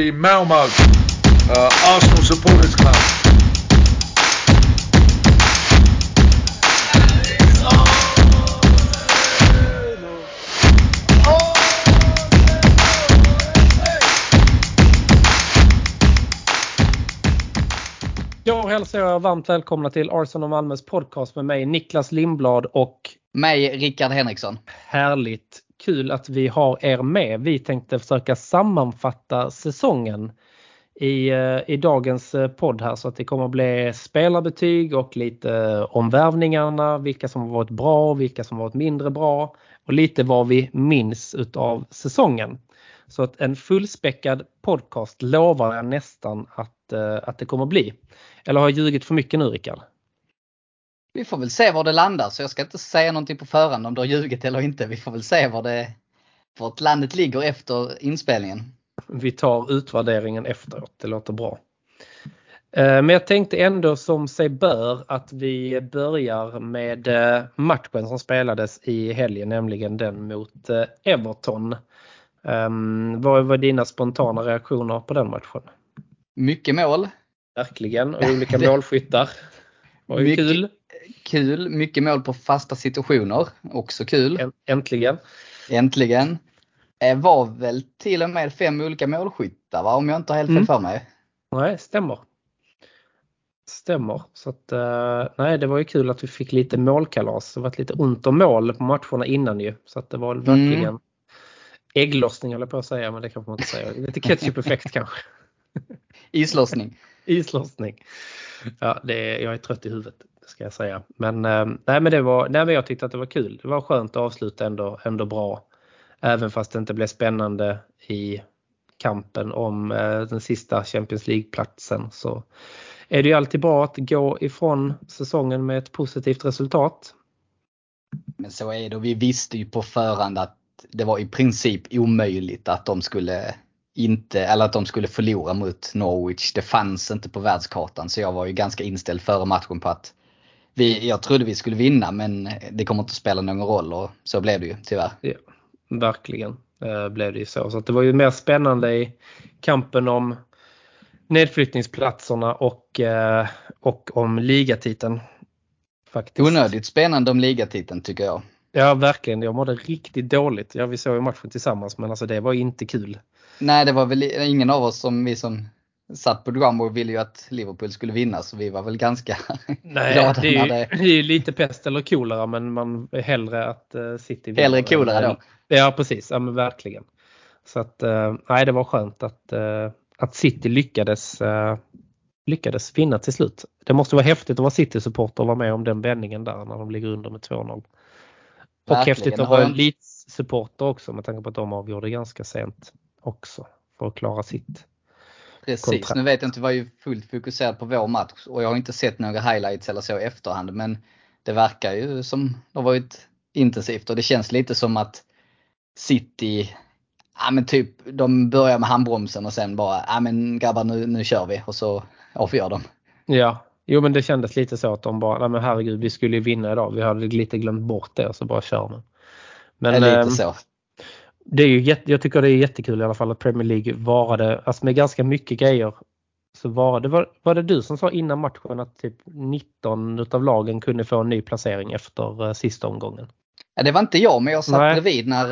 the Malmo uh, Arsenal Supporters Club. Då hälsar jag varmt välkomna till Arsenal Malmös podcast med mig Niklas Lindblad och Mig, Rickard Henriksson. härligt kul att vi har er med. Vi tänkte försöka sammanfatta säsongen i, eh, i dagens eh, podd här så att det kommer att bli spelarbetyg och lite eh, om värvningarna, vilka som har varit bra, och vilka som har varit mindre bra och lite vad vi minns utav säsongen. Så att en fullspäckad podcast lovar jag nästan att, att det kommer att bli. Eller har jag ljugit för mycket nu Rickard? Vi får väl se var det landar så jag ska inte säga någonting på förhand om du har ljugit eller inte. Vi får väl se var det, vart landet ligger efter inspelningen. Vi tar utvärderingen efteråt, det låter bra. Eh, Men jag tänkte ändå som sig bör att vi börjar med eh, matchen som spelades i helgen, nämligen den mot eh, Everton. Um, vad var dina spontana reaktioner på den matchen? Mycket mål. Verkligen, och olika Det- målskyttar. Var ju Mycket- kul, Kul. Mycket mål på fasta situationer. Också kul. Änt- äntligen. Äntligen. Eh, Var väl till och med fem olika målskyttar va? Om jag inte har helt fel Mm. för mig. Nej, stämmer. Stämmer. Så att, eh, nej, det var ju kul att vi fick lite målkalas. Det var lite ont om mål på matcherna innan ju. Så att det var verkligen Mm. ägglossning höll jag på att säga, men det kanske man inte säger. Lite ketchup-effekt kanske. Islossning. Islossning. Ja, det är, jag är trött i huvudet ska jag säga. Men, eh, nej, men, det var, nej, men jag tyckte att det var kul. Det var skönt att avsluta ändå, ändå bra. Även fast det inte blev spännande i kampen om eh, den sista Champions League-platsen så är det ju alltid bra att gå ifrån säsongen med ett positivt resultat. Men så är det och vi visste ju på förhand att det var i princip omöjligt att de skulle inte, eller att de skulle förlora mot Norwich. Det fanns inte på världskartan så jag var ju ganska inställd före matchen på att vi, jag trodde vi skulle vinna men det kommer inte att spela någon roll och så blev det ju tyvärr. Ja, verkligen eh, blev det ju så. Så det var ju mer spännande i kampen om nedflyttningsplatserna och, eh, och om ligatiteln. Faktiskt. Onödigt spännande om ligatiteln tycker jag. Ja verkligen, jag mådde riktigt dåligt. Ja, vi såg ju matchen tillsammans men alltså det var inte kul. Nej det var väl ingen av oss som vi som satt på Drumbo ville ju att Liverpool skulle vinna så vi var väl ganska Nej, glada det är, ju, det det är lite pest eller kolera men man är hellre att uh, City vinner hellre coolare då. Ja precis, ja men verkligen. Så att eh, nej det var skönt att, eh, att City lyckades, eh, lyckades vinna till slut. Det måste vara häftigt att vara City-supporter och vara med om den vändningen där när de ligger under med 2-0. Och Verkligen, häftigt att vara Leeds-supporter också med tanke på att de avgjorde ganska sent också för att klara sitt. Precis, kontrakt. nu vet jag inte, jag var ju fullt fokuserad på vår match och jag har inte sett några highlights eller så i efterhand men det verkar ju som det har varit intensivt och det känns lite som att City, ja men typ de börjar med handbromsen och sen bara, ja men grabbar nu, nu kör vi och så avgör de. Ja, jo men det kändes lite så att de bara, nej men herregud vi skulle ju vinna idag. Vi hade lite glömt bort det och så bara kör man. Men, Men, lite ehm, så. Det är ju jätte, jag tycker det är jättekul i alla fall att Premier League varade, alltså med ganska mycket grejer. Så var det, var, var det du som sa innan matchen att typ 19 utav lagen kunde få en ny placering efter eh, sista omgången? Ja, det var inte jag men jag satt Nej. bredvid när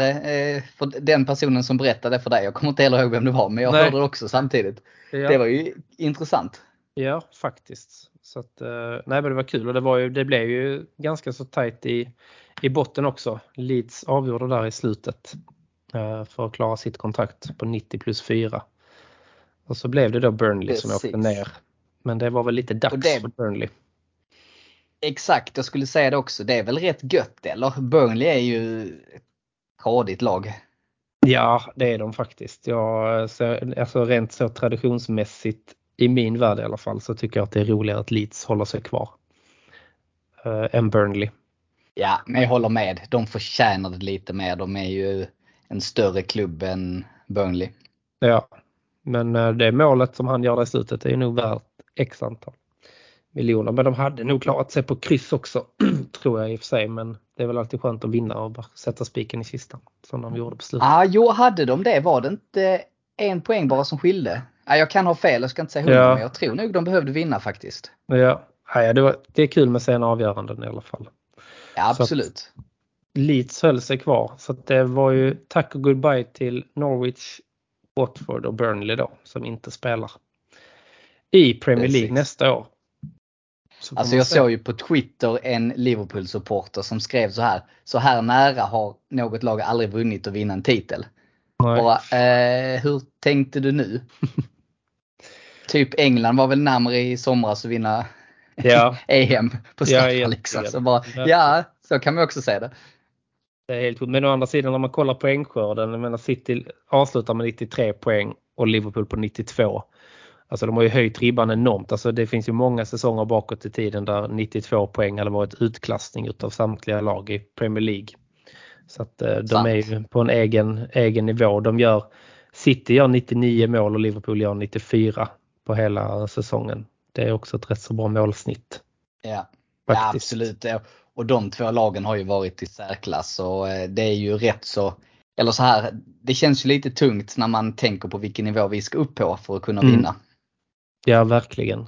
eh, den personen som berättade för dig, jag kommer inte heller ihåg vem det var men jag Nej. hörde det också samtidigt. Ja, Det var ju intressant. ja faktiskt. Så att, eh, nej men det var kul och det, var ju, det blev ju ganska så tajt i, i botten också. Leeds avgjorde där i slutet för att klara sitt kontrakt på 90 plus 4. Och så blev det då Burnley som åkte Precis. ner. Men det var väl lite dags det- för Burnley. Exakt, jag skulle säga det också. Det är väl rätt gött eller? Burnley är ju ett tradigt lag. Ja, det är de faktiskt. Jag, så, alltså rent så traditionsmässigt i min värld i alla fall så tycker jag att det är roligare att Leeds håller sig kvar. Uh, än Burnley. Ja, men jag håller med. De förtjänar det lite mer. De är ju en större klubb än Burnley. Ja, men eh, det målet som han gör i slutet är nog värt x antal miljoner. Men de hade nog klarat sig på kryss också tror jag i och för sig. Men det är väl alltid skönt att vinna och bara sätta spiken i kistan som de gjorde på slutet. Ah, jo hade de det. Var det inte en poäng bara som skilde. Ja, jag kan ha fel, jag ska inte säga hundra, Ja. men jag tror nog de behövde vinna faktiskt. Ja, ja det, var, det är kul med sena avgöranden i alla fall. Ja, Så att- absolut. Leeds höll sig kvar så att det var ju tack och goodbye till Norwich, Watford och Burnley då som inte spelar i Premier League Precis. nästa år. Så Alltså jag se. såg ju på Twitter en Liverpool-supporter som skrev så här. Så här nära har något lag aldrig vunnit och vinna en titel. Nej. Bara, eh, hur tänkte du nu? typ England var väl närmare i somras att vinna Ja, EM på Ja, straffar egentligen. liksom. Så bara, Verkligen. ja, så kan man också säga det. Det är helt Men å andra sidan när man kollar poängskörden, jag menar City avslutar med 93 poäng och Liverpool på 92. Alltså de har ju höjt ribban enormt. Alltså det finns ju många säsonger bakåt i tiden där 92 poäng hade varit utklassning utav samtliga lag i Premier League. Så att eh, de Sant. är ju på en egen, egen nivå. De gör, City gör 99 mål och Liverpool gör 94 på hela säsongen. Det är också ett rätt så bra målsnitt. Ja, ja absolut. Och de två lagen har ju varit i särklass och eh, det är ju rätt så, eller så här, det känns ju lite tungt när man tänker på vilken nivå vi ska upp på för att kunna Mm. vinna. Ja, verkligen.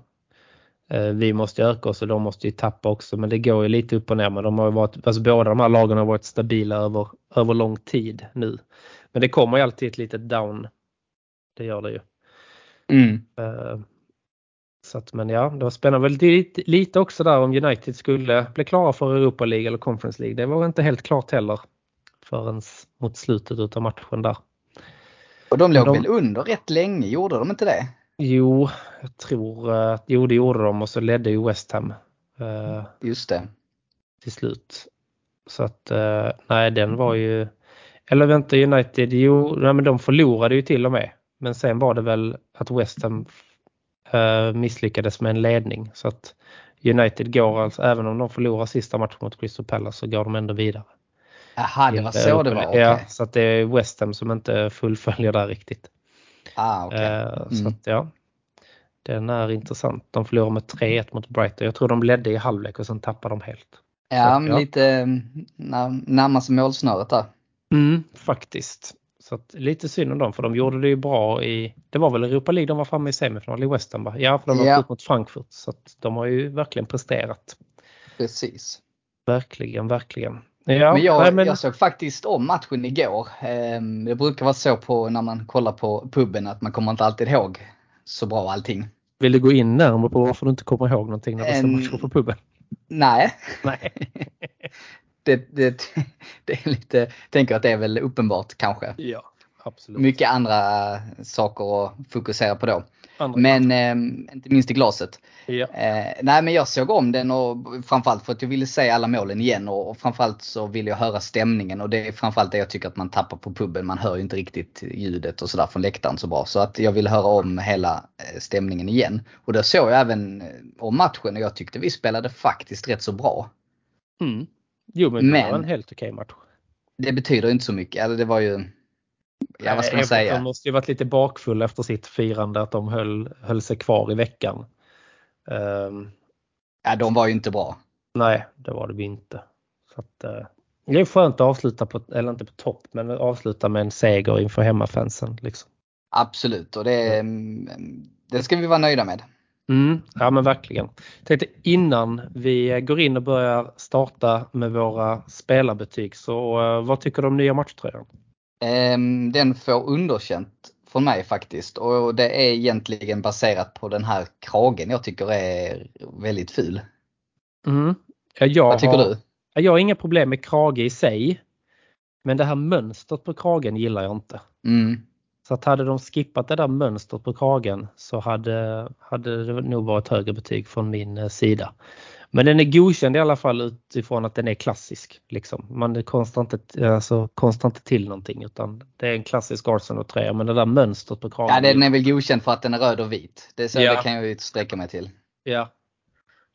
Eh, Vi måste öka oss och de måste ju tappa också men det går ju lite upp och ner. Men de har ju varit, alltså båda de här lagen har varit stabila över, över lång tid nu. Men det kommer ju alltid ett litet down. Det gör det ju. Mm. Så att, men ja, det var spännande. Väl lite, lite också där om United skulle bli klara för Europa League eller Conference League. Det var inte helt klart heller förrän mot slutet av matchen där. Och de låg de- väl under rätt länge, gjorde de inte det? Jo, jag tror, eh, jo det gjorde de och så ledde ju West Ham. eh, Just det. till slut. Så att eh, nej den var ju eller vänta United, jo nej, men de förlorade ju till och med. Men sen var det väl att West Ham misslyckades med en ledning så att United går alltså, även om de förlorar sista matchen mot Crystal Palace så går de ändå vidare. Jaha, det var så det var. Okej. Ja, så att det är West Ham som inte fullföljer där riktigt. Ah, okej. Eh, Så Mm. att ja, den är intressant. De förlorar med 3-1 mot Brighton. Jag tror de ledde i halvlek och sen tappade de helt. Ja, så, ja. lite när, närmast målsnöret där. Mm, faktiskt. Så att, lite synd om dem för de gjorde det ju bra i, det var väl Europa League de var framme i semifinal i West Ham va? Ja, för de var ja. mot Frankfurt så att de har ju verkligen presterat. Precis. Verkligen, verkligen. Ja, men, jag, nej, men jag såg faktiskt om matchen igår. Ehm, Det brukar vara så på när man kollar på puben att man kommer inte alltid ihåg så bra allting. vill du gå in närmare på varför du inte kommer ihåg någonting när du ser En- matcher på puben? Nej, Nej. det, det, det är lite, tänker att det är väl uppenbart kanske. Ja, absolut. Mycket andra saker att fokusera på då. Andra Men ehm, inte minst i glaset. Ja. Eh, nej men jag såg om den och framförallt för att jag ville se alla målen igen och, och framförallt så ville jag höra stämningen och det är framförallt det jag tycker att man tappar på puben. Man hör ju inte riktigt ljudet och sådär från läktaren så bra. Så att jag ville höra om hela eh, stämningen igen. Och då såg jag även eh, om matchen och jag tyckte vi spelade faktiskt rätt så bra. Mm. Jo men, det Men- var en helt okej match. Det betyder inte så mycket. Eller det var ju, ja vad ska man säga? De måste ju varit lite bakfulla efter sitt firande att de höll, höll sig kvar i veckan. Ehm, Ja de var ju inte bra. nej, det var det ju inte. Så att, eh, det är skönt att avsluta på, eller inte på topp, men avsluta med en seger inför hemmafansen. Liksom. Absolut och det, mm, det ska vi vara nöjda med. Mm, ja men verkligen. Tänkte innan vi går in och börjar starta med våra spelarbetyg så eh, vad tycker du om nya matchtröjan? Ehm, Den får underkänt från mig faktiskt och det är egentligen baserat på den här kragen jag tycker är väldigt ful. Mm. Ja, jag Vad tycker har, du? Ja, Jag har inga problem med krage i sig. Men det här mönstret på kragen gillar jag inte. Mm. Så att hade de skippat det där mönstret på kragen så hade, hade det nog varit högre betyg från min eh, sida. Men den är godkänd i alla fall utifrån att den är klassisk. Liksom. Man inte, alltså, konstar inte till någonting utan det är en klassisk Arsenal-tröja men det där mönstret på kragen. Ja den är väl godkänd för att den är röd och vit. Det, så, Ja. det kan jag ju sträcka mig till. Ja.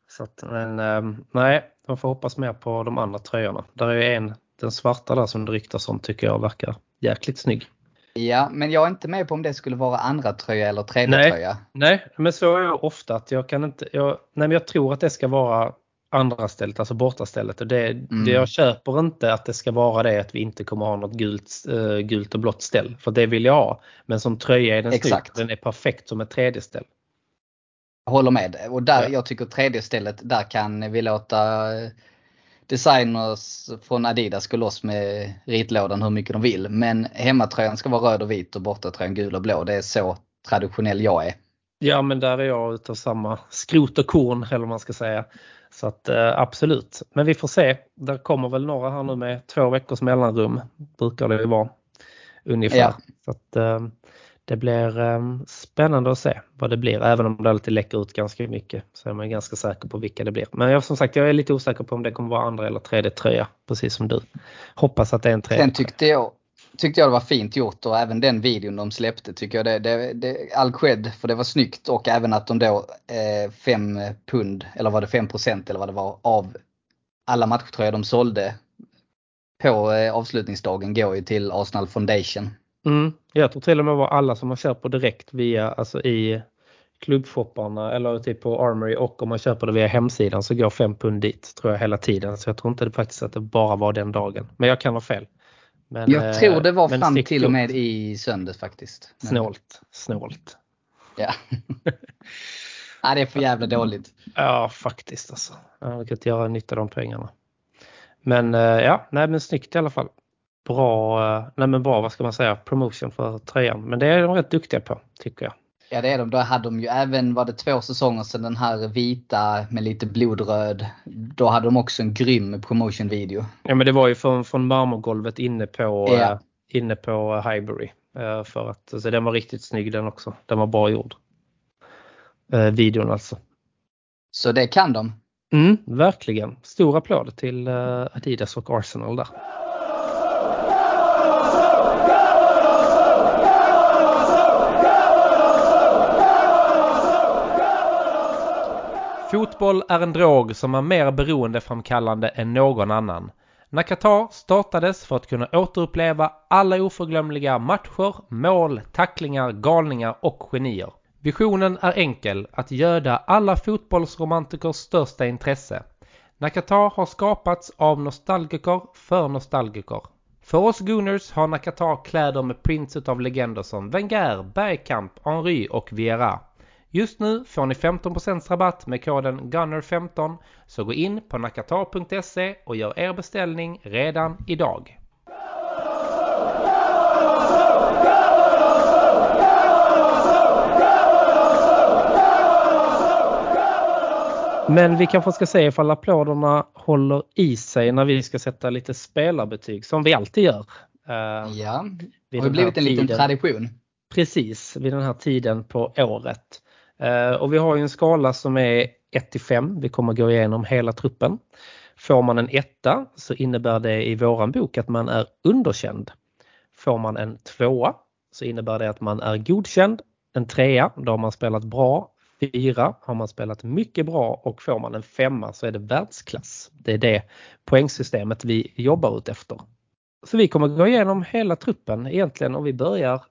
Så att, men eh, nej, man får hoppas mer på de andra tröjorna. Där är ju en, den svarta där som det ryktas om tycker jag verkar jäkligt snygg. Ja men jag är inte med på om det skulle vara andra tröja eller tredje Nej. tröja. Nej, men så är jag ofta att jag kan inte, jag, nej men jag tror att det ska vara andra stället, alltså bortastället. Och det, Mm. det jag köper inte att det ska vara det att vi inte kommer ha något gult, eh, gult och blått ställ. För det vill jag ha. Men som tröja är den snygg. Exakt. Den är perfekt som ett tredje ställ. Jag håller med. Och där, Ja. jag tycker tredje stället, där kan vi låta designers från Adidas gå loss med ritlådan hur mycket de vill. Men hemmatröjan ska vara röd och vit och bortatröjan gul och blå. Det är så traditionell jag är. Ja men där är jag utav samma skrot och korn eller vad man ska säga. Så att eh, absolut. Men vi får se. Där kommer väl några här nu med två veckors mellanrum. Brukar det ju vara. Ungefär. Ja. Så att eh, det blir eh, spännande att se vad det blir. Även om det alltid läcker ut ganska mycket. Så är man ganska säker på vilka det blir. Men jag, som sagt jag är lite osäker på om det kommer vara andra eller tredje tröja. Precis som du. Hoppas att det är en tredje. Sen tyckte jag, tyckte jag det var fint gjort och även den videon de släppte tycker jag det, det, det all cred för det var snyggt och även att de då 5 pund eller var det 5% eller vad det var av alla matchtröjor de sålde på eh, avslutningsdagen går ju till Arsenal Foundation. Mm, jag tror till och med var alla som man köper direkt via, alltså i klubbshopparna eller typ på Armory och om man köper det via hemsidan så går 5 pund dit tror jag hela tiden. Så jag tror inte det faktiskt att det bara var den dagen. Men jag kan ha fel. Men, Jag eh, tror det var fram till och med i söndags faktiskt. Snålt, snålt. Ja. ja, det är för jävla dåligt. Ja, faktiskt alltså. Jag hade kunnat göra nytta av de pengarna. Men eh, ja, nej men snyggt i alla fall. Bra, eh, nej men bra, vad ska man säga, promotion för tröjan. Men det är de rätt duktiga på, tycker jag. Ja det är de. Då hade de ju även, var det två säsonger sedan, den här vita med lite blodröd. Då hade de också en grym promotion-video. Ja men det var ju från, från marmorgolvet inne på, Ja. eh, inne på Highbury. Eh, för att, så den var riktigt snygg den också. Den var bra gjord. Eh, videon alltså. Så det kan de. Mm, verkligen. Stor applåd till eh, Adidas och Arsenal där. Fotboll är en drog som är mer beroendeframkallande än någon annan. När Qatar startades för att kunna återuppleva alla oförglömliga matcher, mål, tacklingar, galningar och genier. Visionen är enkel, att göda alla fotbollsromantikers största intresse. När Qatar har skapats av nostalgiker för nostalgiker. För oss Gooners har Nakatar kläder med prints av legender som Wenger, Bergkamp, Henry och Vieira. Just nu får ni 15% rabatt med koden GUNNER15 så gå in på nakatar.se och gör er beställning redan idag. Men vi kanske ska se ifall applåderna håller i sig när vi ska sätta lite spelarbetyg som vi alltid gör. eh, Ja, det har blivit en liten tradition. Precis, vid den här tiden på året. Eh, och vi har ju en skala som är 1 till 5. Vi kommer gå igenom hela truppen. Får man en etta så innebär det i våran bok att man är underkänd. Får man en tvåa så innebär det att man är godkänd. En trea, då har man spelat bra. Fyra har man spelat mycket bra och får man en femma så är det världsklass. Det är det poängsystemet vi jobbar ut efter. Så vi kommer gå igenom hela truppen egentligen Om vi börjar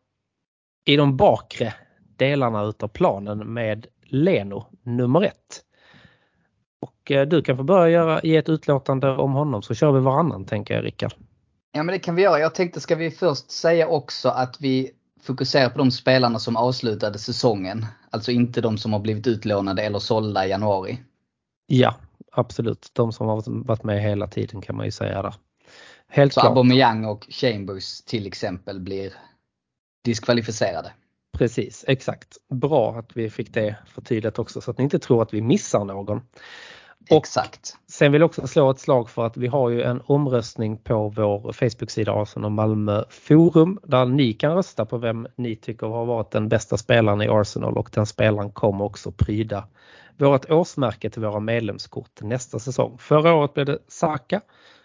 i de bakre delarna utav planen med Leno nummer ett. Och eh, du kan få börja göra, ge ett utlåtande om honom så kör vi varannan tänker jag Rickard. Ja men det kan vi göra. Jag tänkte ska vi först säga också att vi fokuserar på de spelarna som avslutade säsongen. Alltså inte de som har blivit utlånade eller sålda i januari. Ja, absolut. De som har varit med hela tiden kan man ju säga där. Helt Så klart. Aubameyang och Chambers till exempel blir diskvalificerade. Precis, exakt. Bra att vi fick det förtydligat också så att ni inte tror att vi missar någon. Och Exakt. Sen vill jag också slå ett slag för att vi har ju en omröstning på vår Facebook-sida Arsenal Malmö Forum där ni kan rösta på vem ni tycker har varit den bästa spelaren i Arsenal och den spelaren kommer också pryda vårt årsmärke till våra medlemskort nästa säsong. Förra året blev det Saka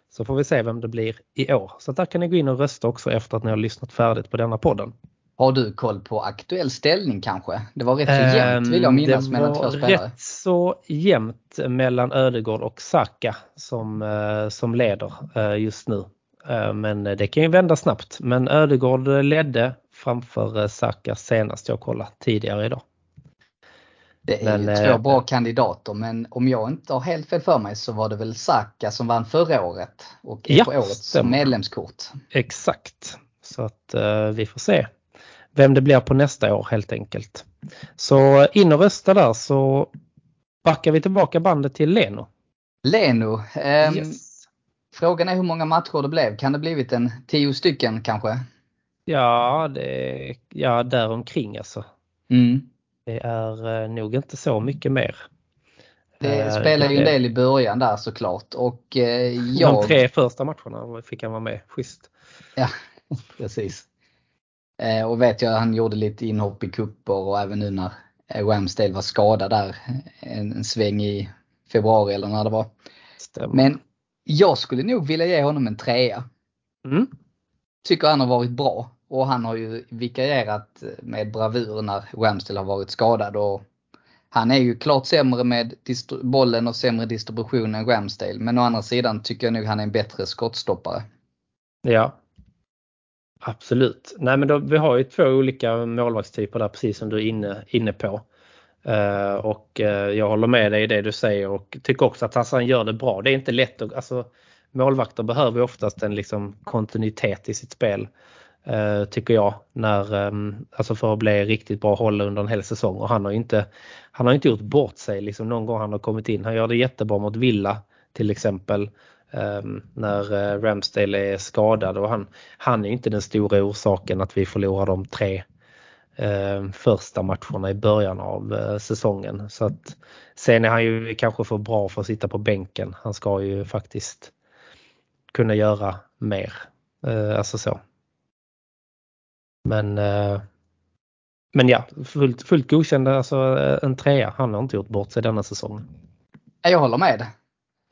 så får vi se vem det blir i år. Så där kan ni gå in och rösta också efter att ni har lyssnat färdigt på denna podden. Har du koll på aktuell ställning kanske? Det var rätt så jämnt vill jag Ehm, minnas det mellan var två spelare. rätt så jämnt mellan Ödegård och Saka som, eh, som leder eh, just nu. Eh, Men det kan ju vända snabbt. Men Ödegård ledde framför Saka senast jag kollade tidigare idag. Det är men, ju två bra kandidater men om jag inte har helt fel för mig så var det väl Saka som vann förra året och är ja, på årets stämmer. medlemskort. Exakt. Så att vi får se vem det blir på nästa år helt enkelt. Så in och rösta där så backar vi tillbaka bandet till Leno. Leno. Um, yes. Frågan är hur många matcher det blev. Kan det blivit en tio stycken kanske? Ja, det, ja däromkring alltså. Mm. Det är eh, nog inte så mycket mer. Det eh, spelar ju en del i början där såklart. Och eh, jag... De tre första matcherna fick han vara med, schysst. Ja, precis. Och vet jag han gjorde lite inhopp i kupper och även nu när Ramsdale var skadad där en, en sväng i februari eller när det var. Stämmer. Men jag skulle nog vilja ge honom en trea. Mm. Tycker han har varit bra. Och han har ju vikarierat med bravur när Ramsdale har varit skadad. Och han är ju klart sämre med bollen och sämre distribution än Ramsdale. Men å andra sidan tycker jag nog han är en bättre skottstoppare. Ja. Absolut. Nej men då, vi har ju två olika målvaktstyper där precis som du är inne, inne på. Uh, och uh, jag håller med dig i det du säger och tycker också att Hassan gör det bra. Det är inte lätt att, alltså, målvakter behöver oftast en liksom kontinuitet i sitt spel. Uh, tycker jag. När, um, alltså för att bli riktigt bra håll under en hel säsong. Och han har inte, han har inte gjort bort sig liksom någon gång han har kommit in. Han gör det jättebra mot Villa till exempel. Um, när uh, Ramsdale är skadad och han, han är inte den stora orsaken att vi förlorar de tre uh, första matcherna i början av uh, säsongen. Så att sen är han ju kanske för bra för att sitta på bänken. Han ska ju faktiskt kunna göra mer. Eh, alltså så. Men, men ja, fullt, fullt godkänd, alltså en trea. Han har inte gjort bort sig denna säsongen. Jag håller med.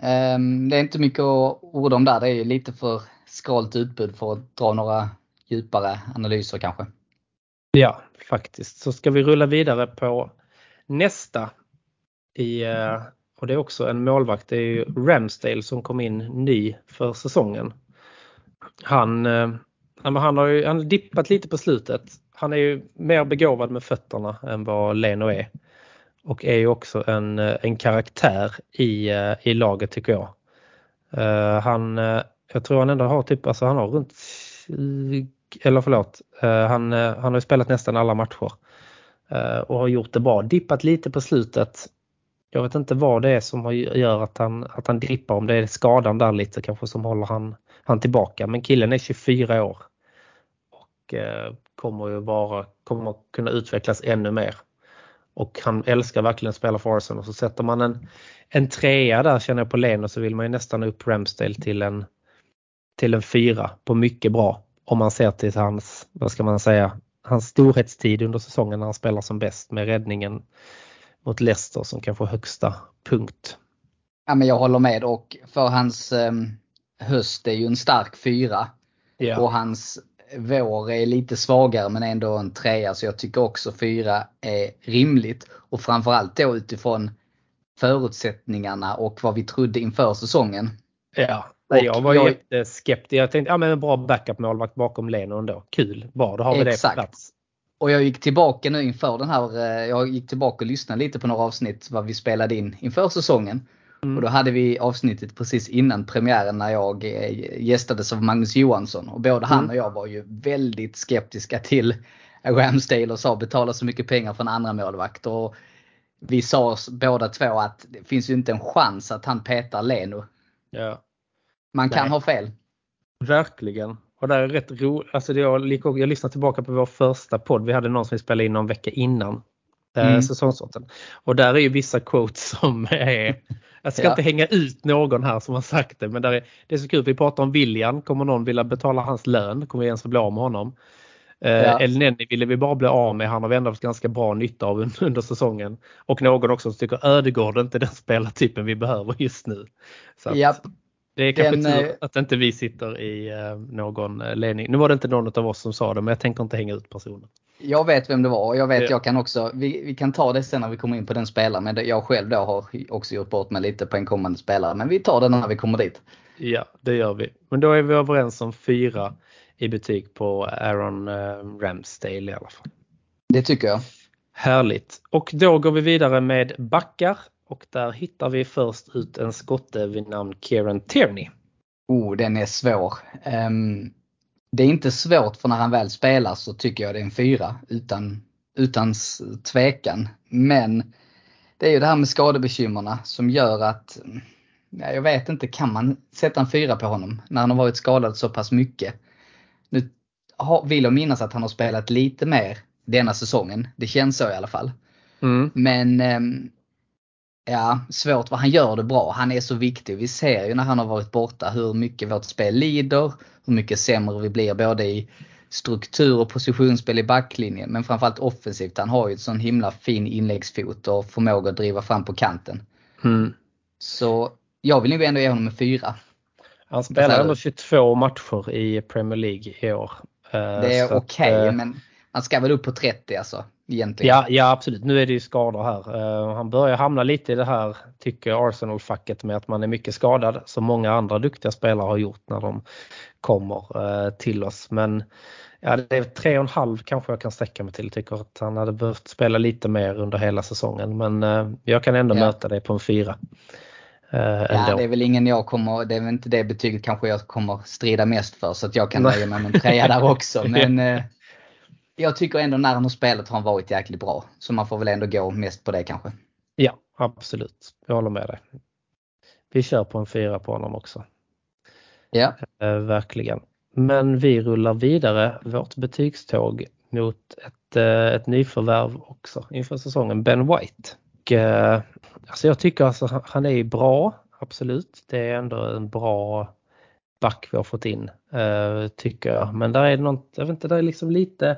Ehm, det är inte mycket att orda om där. Det är lite för skralt utbud för att dra några djupare analyser kanske. Ja, faktiskt. Så ska vi rulla vidare på nästa. I, eh, och det är också en målvakt. Det är ju Ramsdale som kom in ny för säsongen. Han eh, han har ju han har dippat lite på slutet. Han är ju mer begåvad med fötterna än vad Leno är. Och är ju också en, en karaktär i, eh, i laget tycker jag. Eh, han, eh, jag tror han ändå har typ, alltså han har runt, eller förlåt, han, han har spelat nästan alla matcher. Och har gjort det bra. Dippat lite på slutet. Jag vet inte vad det är som gör att han, att han dippar, om det är skadan där lite kanske som håller han, han tillbaka. Men killen är 24 år och kommer ju vara, kommer kunna utvecklas ännu mer. Och han älskar verkligen att spela för Arsenal. Och så sätter man en, en trea där känner jag på Leno så vill man ju nästan upp Ramsdale till en, till en fyra på mycket bra. Om man ser till hans, vad ska man säga, hans storhetstid under säsongen när han spelar som bäst med räddningen mot Leicester som kan få högsta punkt. Ja men jag håller med och för hans eh, höst är ju en stark fyra. Ja. Och hans vår är lite svagare men ändå en trea så jag tycker också fyra är rimligt. Och framförallt då utifrån förutsättningarna och vad vi trodde inför säsongen. Ja, Nej, jag var jag, jätteskeptisk. Jag tänkte, ja men en bra backup målvakt bakom Leno ändå. Kul, bra då har vi exakt. det på plats. Och jag gick tillbaka nu inför den här, eh, jag gick tillbaka och lyssnade lite på några avsnitt vad vi spelade in inför säsongen. Mm. Och då hade vi avsnittet precis innan premiären när jag eh, gästades av Magnus Johansson. Och både han mm. och jag var ju väldigt skeptiska till Ramsdale och sa betala så mycket pengar för en andra målvakt. Och vi sa oss båda två att det finns ju inte en chans att han petar Leno. Ja. Man kan Nej. ha fel. Verkligen. Och det är rätt roligt. Alltså jag, jag lyssnade tillbaka på vår första podd. Vi hade någon som vi spelade in någon vecka innan mm. säsongssorten. Och där är ju vissa quotes som är jag ska ja. inte hänga ut någon här som har sagt det men är, det är så kul. Vi pratar om William. Kommer någon vilja betala hans lön? Kommer vi ens bli av med honom? Eh, ja. El Nenni ville vi bara bli av med. Han har vi ändå haft ganska bra nytta av under säsongen. Och någon också som tycker Ödegård är inte den spelartypen vi behöver just nu. Så att, det är kanske den, tur eh, att inte vi sitter i eh, någon ledning. Nu var det inte någon av oss som sa det men jag tänker inte hänga ut personen. Jag vet vem det var och jag vet, ja. jag kan också, vi, vi kan ta det sen när vi kommer in på den spelaren. Men jag själv då har också gjort bort mig lite på en kommande spelare. Men vi tar det när vi kommer dit. Ja, det gör vi. Men då är vi överens om fyra i betyg på Aaron eh, Ramsdale i alla fall. Det tycker jag. Härligt. Och då går vi vidare med backar och där hittar vi först ut en skotte vid namn Kieran Tierney. Oh, den är svår. Um, det är inte svårt för när han väl spelar så tycker jag det är en fyra utan, utan tvekan. Men det är ju det här med skadebekymmerna som gör att, ja, jag vet inte, kan man sätta en fyra på honom när han har varit skadad så pass mycket? Nu vill jag minnas att han har spelat lite mer denna säsongen. Det känns så i alla fall. Mm. Men ehm, ja, svårt vad han gör det bra. Han är så viktig. Vi ser ju när han har varit borta hur mycket vårt spel lider, hur mycket sämre vi blir både i struktur och positionsspel i backlinjen. Men framförallt offensivt. Han har ju ett sån himla fin inläggsfot och förmåga att driva fram på kanten. Mm. Så jag vill nog ändå ge honom en fyra. Han spelar ändå 22 matcher i Premier League i år. Eh, det är okej okay, eh, men han ska väl upp på 30 alltså. Egentligen. Ja, ja absolut. Nu är det ju skador här. Uh, han börjar hamna lite i det här, tycker Arsenal-facket med att man är mycket skadad som många andra duktiga spelare har gjort när de kommer uh, till oss. Men ja, det är tre och en halv kanske jag kan sträcka mig till. Tycker att han hade behövt spela lite mer under hela säsongen. Men uh, jag kan ändå ja. möta det på en fyra. ja, det är väl ingen jag kommer, det är väl inte det betyget kanske jag kommer strida mest för så att jag kan nöja mig med en trea där också. Men jag tycker ändå när han har spelat har han varit jäkligt bra. Så man får väl ändå gå mest på det kanske. Ja, absolut. Jag håller med dig. Vi kör på en fyra på honom också. Ja. Eh, verkligen. Men vi rullar vidare vårt betygståg mot ett, eh, ett nyförvärv också inför säsongen, Ben White. Och, eh, alltså jag tycker alltså han är bra, absolut. Det är ändå en bra back vi har fått in, eh, tycker jag. Men där är något, jag vet inte, det är liksom lite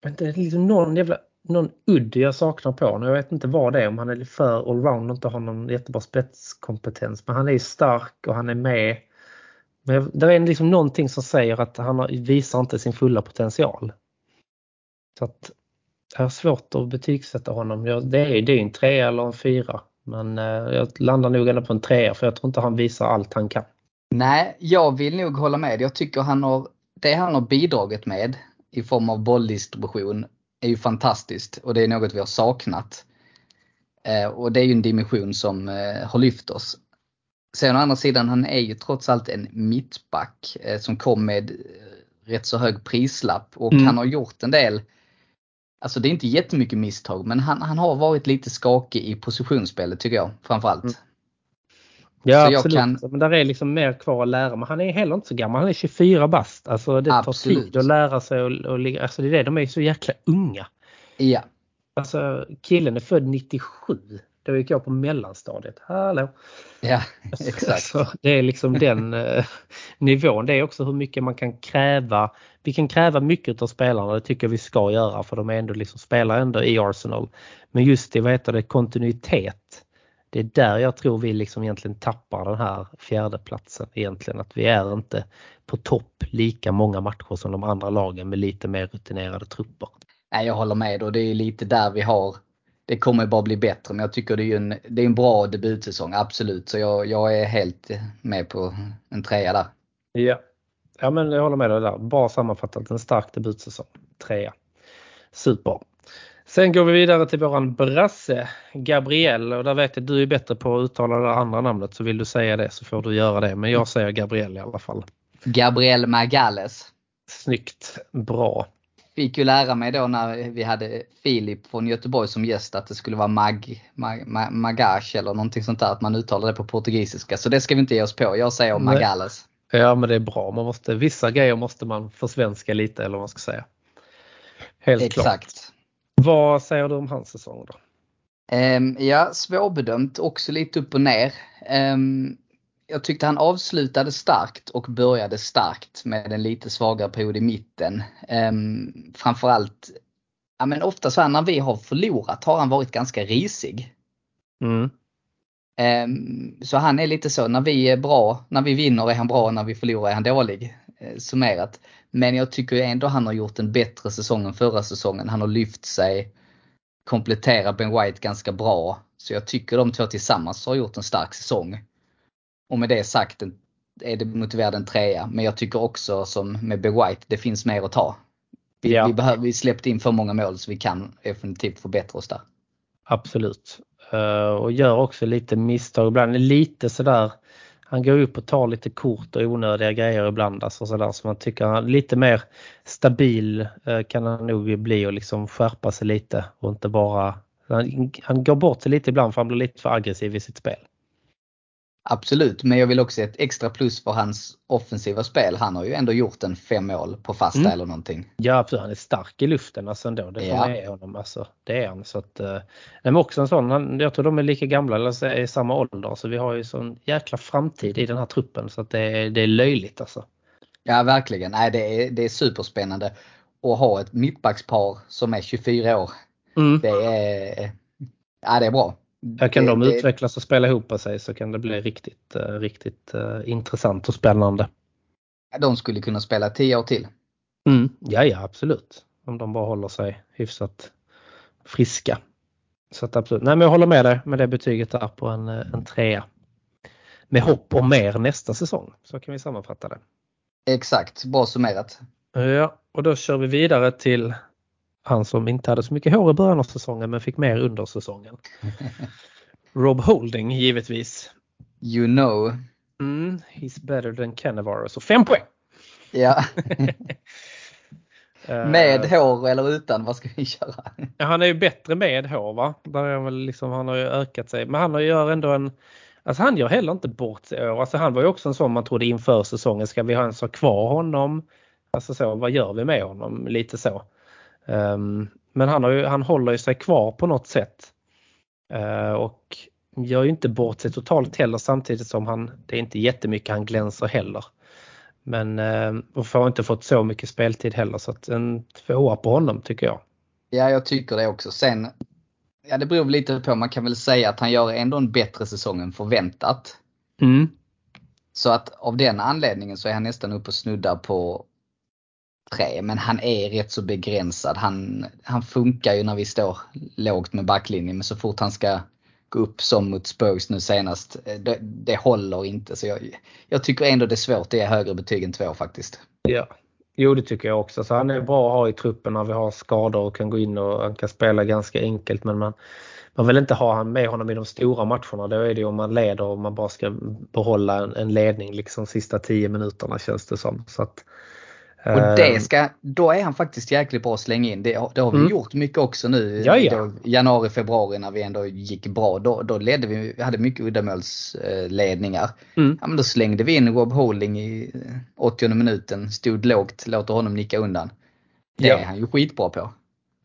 det är liksom någon jävla någon udd jag saknar på honom. Jag vet inte vad det är, om han är för allround och inte har någon jättebra spetskompetens. Men han är stark och han är med. Men det är liksom någonting som säger att han visar inte sin fulla potential. Så att jag har svårt att betygsätta honom. Det är, det är en trea eller en fyra. Men eh, jag landar nog ändå på en trea för jag tror inte han visar allt han kan. Nej, jag vill nog hålla med. Jag tycker han har, det han har bidragit med i form av bolldistribution är ju fantastiskt och det är något vi har saknat. Eh, och det är ju en dimension som eh, har lyft oss. Sen å andra sidan, han är ju trots allt en mittback eh, som kom med rätt så hög prislapp och mm. han har gjort en del Alltså det är inte jättemycket misstag men han, han har varit lite skakig i positionsspelet tycker jag framförallt. Mm. Ja så absolut, kan... men där är liksom mer kvar att lära. Men han är heller inte så gammal, han är 24 bast. Alltså det absolut. tar tid att lära sig och, och ligga, alltså det är det, de är så jäkla unga. Ja. Alltså killen är född 97. Då gick jag på mellanstadiet. Hallå! Ja, exakt. Så det är liksom den eh, nivån. Det är också hur mycket man kan kräva. Vi kan kräva mycket av spelarna, det tycker jag vi ska göra för de är ändå liksom, spelar ändå i Arsenal. Men just det, vad heter det, kontinuitet det är där jag tror vi liksom egentligen tappar den här fjärdeplatsen egentligen. Att vi är inte på topp lika många matcher som de andra lagen med lite mer rutinerade trupper. Nej, jag håller med och det är lite där vi har det kommer bara bli bättre men jag tycker det är en, det är en bra debutsäsong, absolut. Så jag, jag är helt med på en trea där. Ja, ja men jag håller med dig där. Bra sammanfattat, en stark debutsäsong. Trea. Super. Sen går vi vidare till våran brasse Gabriel och där vet jag du är bättre på att uttala det andra namnet så vill du säga det så får du göra det. Men jag säger Gabriel i alla fall. Gabriel Magales. Snyggt, bra. Fick ju lära mig då när vi hade Filip från Göteborg som gäst att det skulle vara mag, mag, mag, magash eller någonting sånt där. Att man uttalar det på portugisiska. Så det ska vi inte ge oss på. Jag säger Magales. Ja men det är bra. Man måste, vissa grejer måste man försvenska lite eller vad man ska säga. Helt Exakt. klart. Vad säger du om hans säsong då? Um, ja, svårbedömt. Också lite upp och ner. Um, jag tyckte han avslutade starkt och började starkt med en lite svagare period i mitten. Um, framförallt, ja men ofta så här när vi har förlorat har han varit ganska risig. Mm. Um, så han är lite så, när vi är bra, när vi vinner är han bra, när vi förlorar är han dålig. Uh, summerat. Men jag tycker ändå han har gjort en bättre säsong än förra säsongen. Han har lyft sig, kompletterar Ben White ganska bra. Så jag tycker de två tillsammans har gjort en stark säsong. Och med det sagt är det motiverad en trea. Men jag tycker också som med Ben White, det finns mer att ta. Vi, Ja. vi, behöver, vi släppte in för många mål så vi kan definitivt förbättra oss där. Absolut. Eh, och gör också lite misstag ibland. Lite sådär. Han går upp och tar lite kort och onödiga grejer ibland. Alltså sådär, så man tycker han lite mer stabil eh, kan han nog bli och liksom skärpa sig lite och inte bara han, han går bort sig lite ibland för han blir lite för aggressiv i sitt spel. Absolut, men jag vill också ett extra plus för hans offensiva spel. Han har ju ändå gjort en fem mål på fasta Mm. eller någonting. Ja absolut, han är stark i luften alltså ändå. Det får Ja. man ge honom. Alltså, det är han. Så att, eh, men också en sån, han, jag tror de är lika gamla eller så är i samma ålder. Så vi har ju sån jäkla framtid i den här truppen så att det, är- det är löjligt alltså. Ja verkligen, Nej, det, är, det är superspännande. Att ha ett mittbackspar som är 24 år. Mm. Det är, ja, det är bra. Här kan det, de det, utvecklas och spela ihop sig så kan det bli riktigt, eh, riktigt eh, intressant och spännande. De skulle kunna spela 10 år till. Mm. Ja, ja absolut. Om de bara håller sig hyfsat friska. Så att absolut. Nej men jag håller med dig med det betyget där på en, eh, en trea. Med hopp om mer nästa säsong. Så kan vi sammanfatta det. Exakt, bra summerat. Ja, och då kör vi vidare till han som inte hade så mycket hår i början av säsongen men fick mer under säsongen. Rob Holding givetvis. You know. Mm, he's better than Cannavaro. Så fem poäng! Ja, Eh, med hår eller utan, vad ska vi köra? Ja, han är ju bättre med hår va? Där är han, väl liksom, han har ju ökat sig. Men han har gör ändå en... Alltså han gör heller inte bort sig i år. Alltså han var ju också en sån man trodde inför säsongen. Ska vi ens ha kvar honom? Alltså så, vad gör vi med honom? Lite så. Ehm, men han, har ju, han håller ju sig kvar på något sätt. Eh, och gör ju inte bort sig totalt heller samtidigt som han, det är inte jättemycket han glänser heller. Men eh, och får inte fått så mycket speltid heller så att en tvåa på honom tycker jag. Ja, jag tycker det också. Sen, ja det beror lite på, man kan väl säga att han gör ändå en bättre säsong än förväntat. Mm. Så att av den anledningen så är han nästan uppe och snuddar på tre. Men han är rätt så begränsad. Han, han funkar ju när vi står lågt med backlinjen. Men så fort han ska gå upp som mot Spurs nu senast, eh, det, det håller inte. Så jag, jag tycker ändå det är svårt det är högre betyg än två faktiskt. Ja, jo det tycker jag också. Så han är bra att ha i truppen när vi har skador och kan gå in och han kan spela ganska enkelt. Men man, man vill inte ha han med honom i de stora matcherna. Då är det ju om man leder och man bara ska behålla en, en ledning liksom sista 10 minuterna känns det som. Så att, och det ska, då är han faktiskt jäkligt bra att slänga in. Det, har- det har vi Mm. gjort mycket också nu. Då, januari, februari när vi ändå gick bra. Då, då ledde vi, vi hade mycket uddamålsledningar. Mm. Ja, men då slängde vi in Rob Holding i eh, 80 minuten, stod lågt, låter honom nicka undan. Det Ja. är han ju skitbra på.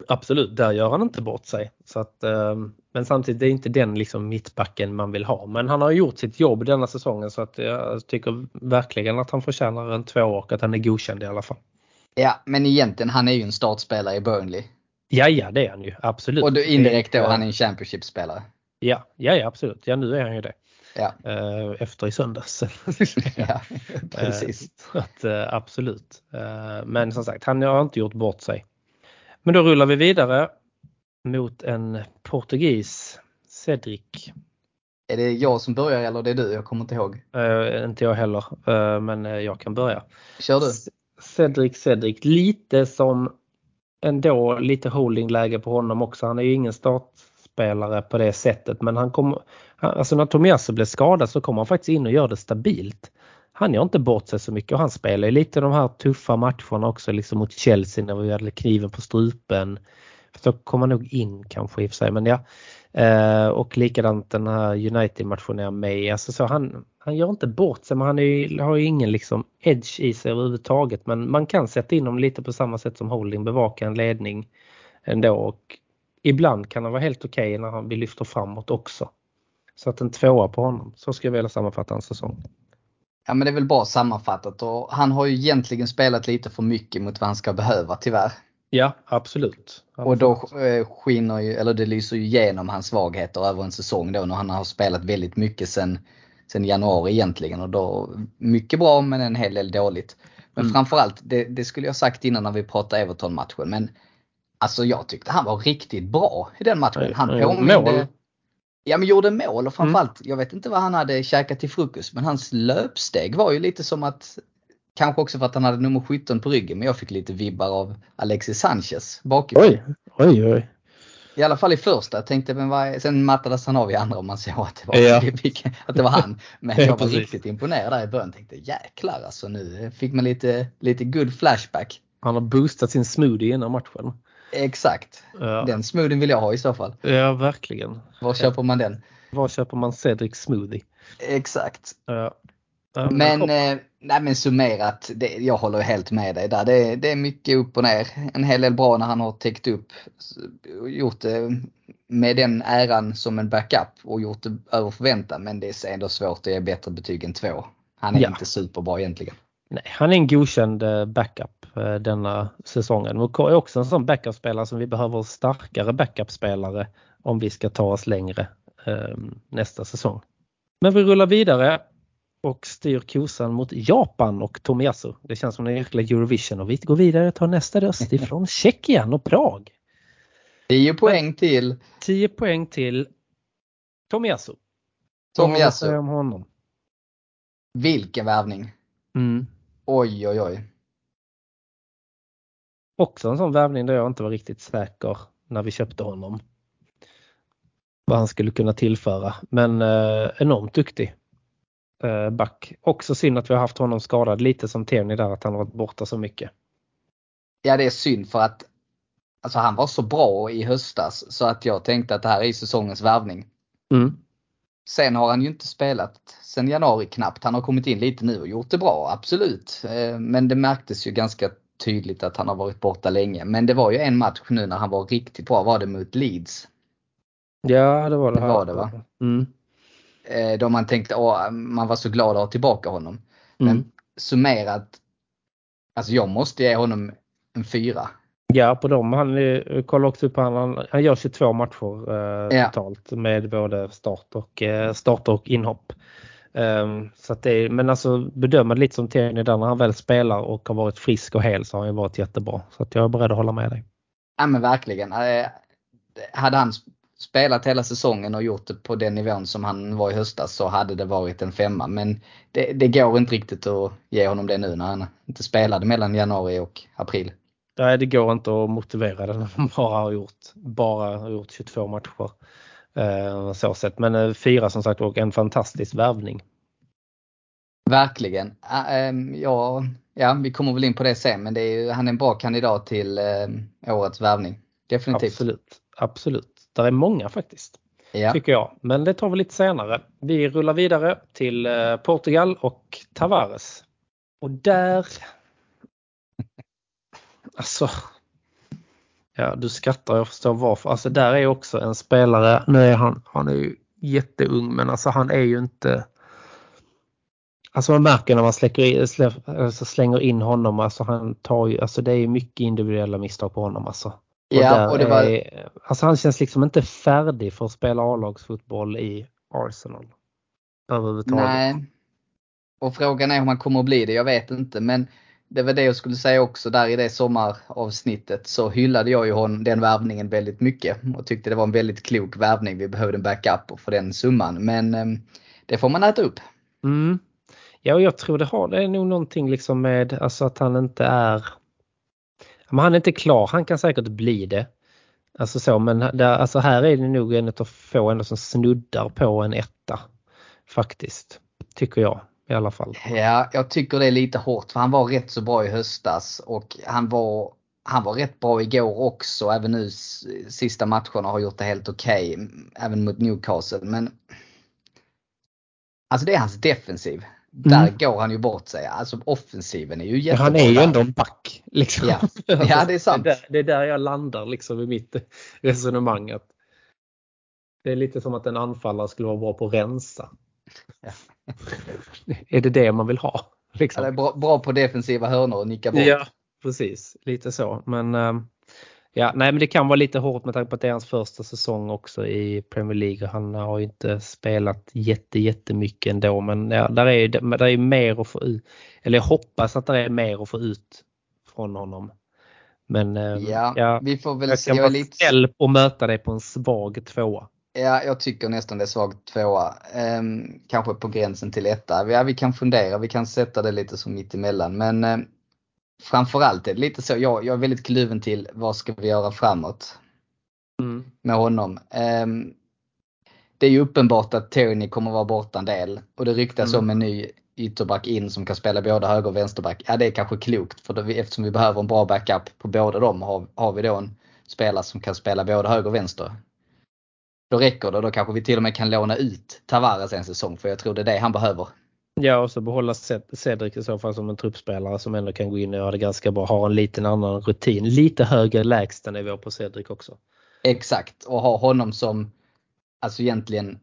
Absolut, där gör han inte bort sig. Så att, eh, men samtidigt det är inte den liksom mittbacken man vill ha. Men han har gjort sitt jobb denna säsongen så att jag tycker verkligen att han förtjänar en två och att han är godkänd i alla fall. Ja, men egentligen han är ju en startspelare i Burnley. Ja, ja det är han ju absolut. Och då, indirekt då, han är en Championship-spelare. Ja, ja, ja absolut. Ja nu är han ju det. Ja, Eh, Efter i söndags. ja precis. Eh, att, eh, absolut. Men som sagt, han har inte gjort bort sig. Men då rullar vi vidare mot en portugis, Cedric. Är det jag som börjar eller det är du? Jag kommer inte ihåg. Eh, inte jag heller, eh, men eh, jag kan börja. Kör du? Cedric, Cedric, lite som ändå lite holdingläge på honom också. Han är ju ingen startspelare på det sättet men han kommer, alltså när Tomiasso blev skadad så kommer han faktiskt in och gör det stabilt. Han gör inte bort sig så mycket och han spelar ju lite de här tuffa matcherna också liksom mot Chelsea när vi hade kniven på strupen. Så kom han nog in kanske i och för sig men ja. Eh, och likadant den här United-matchen är med i. Alltså så han, han gör inte bort sig men han är ju, har ju ingen liksom edge i sig överhuvudtaget. Men man kan sätta in honom lite på samma sätt som Holding, bevaka en ledning ändå. Och ibland kan han vara helt okej när han, vi lyfter framåt också. Så att en tvåa på honom. Så skulle jag vilja sammanfatta hans säsong. Ja men det är väl bra sammanfattat och han har ju egentligen spelat lite för mycket mot vad han ska behöva tyvärr. Ja, absolut. Han Och då eh, skiner ju, eller det lyser ju igenom hans svagheter över en säsong då när han har spelat väldigt mycket sen, sen januari egentligen och då mycket bra men en hel del dåligt. Men Mm. framförallt, det, det skulle jag sagt innan när vi pratade Everton-matchen men alltså jag tyckte han var riktigt bra i den matchen. Han påminde, mål. Ja men gjorde mål och framförallt, jag vet inte vad han hade käkat till frukost men hans löpsteg var ju lite som att Kanske också för att han hade nummer 17 på ryggen, men jag fick lite vibbar av Alexis Sanchez bakifrån. Oj, oj, oj. I alla fall i första. Jag tänkte, men vad sen mattades han av i andra om man såg att det var, Ja. att det var han. Men Ja, jag var precis. riktigt imponerad där i början. Tänkte jäklar alltså nu fick man lite, lite good flashback. Han har boostat sin smoothie innan matchen. Exakt. Ja, Den smoothien vill jag ha i så fall. ja verkligen. Var köper man den? Var köper man Cedric smoothie? Exakt. Ja. Men, hopp- eh, nej, men summerat, det, jag håller helt med dig där. Det, det är mycket upp och ner. En hel del bra när han har täckt upp. Gjort det med den äran som en backup och gjort det över förväntan. Men det är ändå svårt att ge bättre betyg än två. Han är Ja. inte superbra egentligen. Nej, han är en godkänd eh, backup eh, denna säsongen. Och är också en sån backup-spelare som vi behöver starkare backup-spelare om vi ska ta oss längre eh, nästa säsong. Men vi rullar vidare och styr kosan mot Japan och Tomiyasu. Det känns som en jäkla Eurovision och vi går vidare och tar nästa röst ifrån Tjeckien och Prag. 10 poäng till 10 poäng till Tomiyasu. Tomiyasu. om honom? Vilken värvning. Mm. Oj, oj, oj. Också en sån värvning där jag inte var riktigt säker när vi köpte honom. Vad han skulle kunna tillföra. Men eh, enormt duktig eh, back. Också synd att vi har haft honom skadad lite som Tierney där att han har varit borta så mycket. Ja, det är synd för att alltså, han var så bra i höstas så att jag tänkte att det här är säsongens värvning. Mm. Sen har han ju inte spelat sen januari knappt. Han har kommit in lite nu och gjort det bra, absolut. Eh, Men det märktes ju ganska tydligt att han har varit borta länge. Men det var ju en match nu när han var riktigt bra, var det mot Leeds. Ja det var det. Det var det, va? Mm. Eh, Då man tänkte, åh, man var så glad att ha tillbaka honom. Mm. Men summerat, alltså jag måste ge honom en fyra. Ja på dem. Han kollar också upp han, han gör 22 matcher eh, Ja. totalt med både start och, eh, start och inhopp. Ehm, så att det är, men alltså bedöma det lite som Tierney där när han väl spelar och har varit frisk och hel så har han varit jättebra. Så att jag är beredd att hålla med dig. Ja men verkligen. Eh, Hade han sp- spelat hela säsongen och gjort det på den nivån som han var i höstas så hade det varit en femma. Men det, det går inte riktigt att ge honom det nu när han inte spelade mellan januari och april. Nej, det går inte att motivera det när man bara har gjort, bara har gjort 22 matcher. Eh, så sett. Men eh, fyra som sagt och en fantastisk värvning. Verkligen. Ä- ehm, Ja, ja, vi kommer väl in på det sen men det är ju, han är en bra kandidat till eh, årets värvning. Definitivt. Absolut, absolut. Där är många faktiskt. Ja. Tycker jag. Men det tar vi lite senare. Vi rullar vidare till Portugal och Tavares. Och där... Alltså... Ja, du skrattar, jag förstår varför. Alltså där är också en spelare, nu är han, han är ju jätteung men alltså han är ju inte... Alltså man märker när man släcker slä, alltså slänger in honom, alltså han tar ju, alltså det är ju mycket individuella misstag på honom alltså. Ja, där och det var, är, alltså han känns liksom inte färdig för att spela A-lagsfotboll i Arsenal. Överhuvudtaget. nej. Och frågan är om han kommer att bli det, jag vet inte. Men det var det jag skulle säga också där i det sommaravsnittet så hyllade jag ju hon, den värvningen väldigt mycket och tyckte det var en väldigt klok värvning. Vi behövde en backup för den summan. Men eh, det får man äta upp. Mm. Ja, och jag tror det har, det är nog någonting liksom med alltså att han inte är men han är inte klar, han kan säkert bli det. Alltså så, men där, alltså här är det nog en av få ändå som snuddar på en etta. Faktiskt. Tycker jag i alla fall. Ja, jag tycker det är lite hårt för han var rätt så bra i höstas och han var, han var rätt bra igår också. Även nu sista matcherna har gjort det helt okej. Även mot Newcastle. Men Alltså det är hans defensiv. Där går han ju bort sig. Alltså offensiven är ju jättebra. han är ju ändå en back. Liksom. Ja. Ja, det är sant. Det är, där, det är där jag landar liksom i mitt resonemang. Att det är lite som att en anfallare skulle vara bra på att rensa. Ja. är det det man vill ha? Liksom? är bra, bra på defensiva hörnor och nicka bort. Ja, precis. Lite så. Men ehm, ja, nej, men det kan vara lite hårt med tanke på att det är hans första säsong också i Premier League. Han har ju inte spelat jätte, jättemycket ändå, men ja, där är, där är mer att få ut. Eller jag hoppas att det är mer att få ut från honom. Men ehm, Ja, ja, vi får väl jag se. kan vara lite... snäll och möta dig på en svag tvåa. Ja, jag tycker nästan det är svagt tvåa. Ehm, kanske på gränsen till etta. Ja, vi kan fundera, vi kan sätta det lite som mittemellan. Men eh, framförallt är det lite så, jag, jag är väldigt kluven till vad ska vi göra framåt Mm. med honom. Ehm, det är ju uppenbart att Tony kommer vara borta en del och det ryktas Mm. om en ny ytterback in som kan spela både höger och vänsterback. Ja, det är kanske klokt för då, eftersom vi behöver en bra backup på båda dem har, har vi då en spelare som kan spela både höger och vänster. Då räcker det. Då kanske vi till och med kan låna ut Tavares en säsong för jag tror det är det han behöver. Ja och så behålla Ced- Cedric i så fall som en truppspelare som ändå kan gå in och göra det ganska bra. Har en liten annan rutin. Lite högre lägstanivå på Cedric också. Exakt och ha honom som alltså egentligen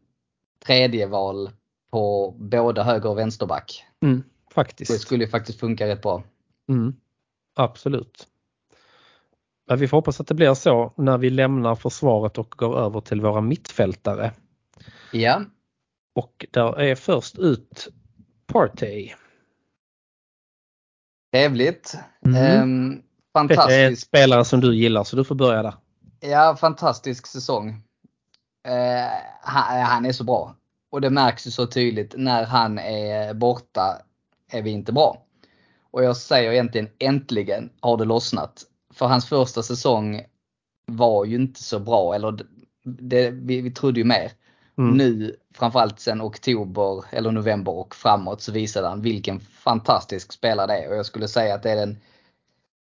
tredje val på både höger och vänsterback. Mm, Det faktiskt. skulle ju faktiskt funka rätt bra. Mm, absolut. Vi får hoppas att det blir så när vi lämnar försvaret och går över till våra mittfältare. Ja, Och där är först ut Partey. trevligt. Mm. Ehm, Det är en fantastisk, spelare som du gillar så du får börja där. ja, fantastisk säsong. Eh, han, han är så bra. Och det märks ju så tydligt när han är borta är vi inte bra. Och jag säger egentligen äntligen har det lossnat. För hans första säsong var ju inte så bra. Eller det, vi, vi trodde ju mer. Mm. Nu, framförallt sen oktober eller november och framåt så visade han vilken fantastisk spelare det är. Och jag skulle säga att det är den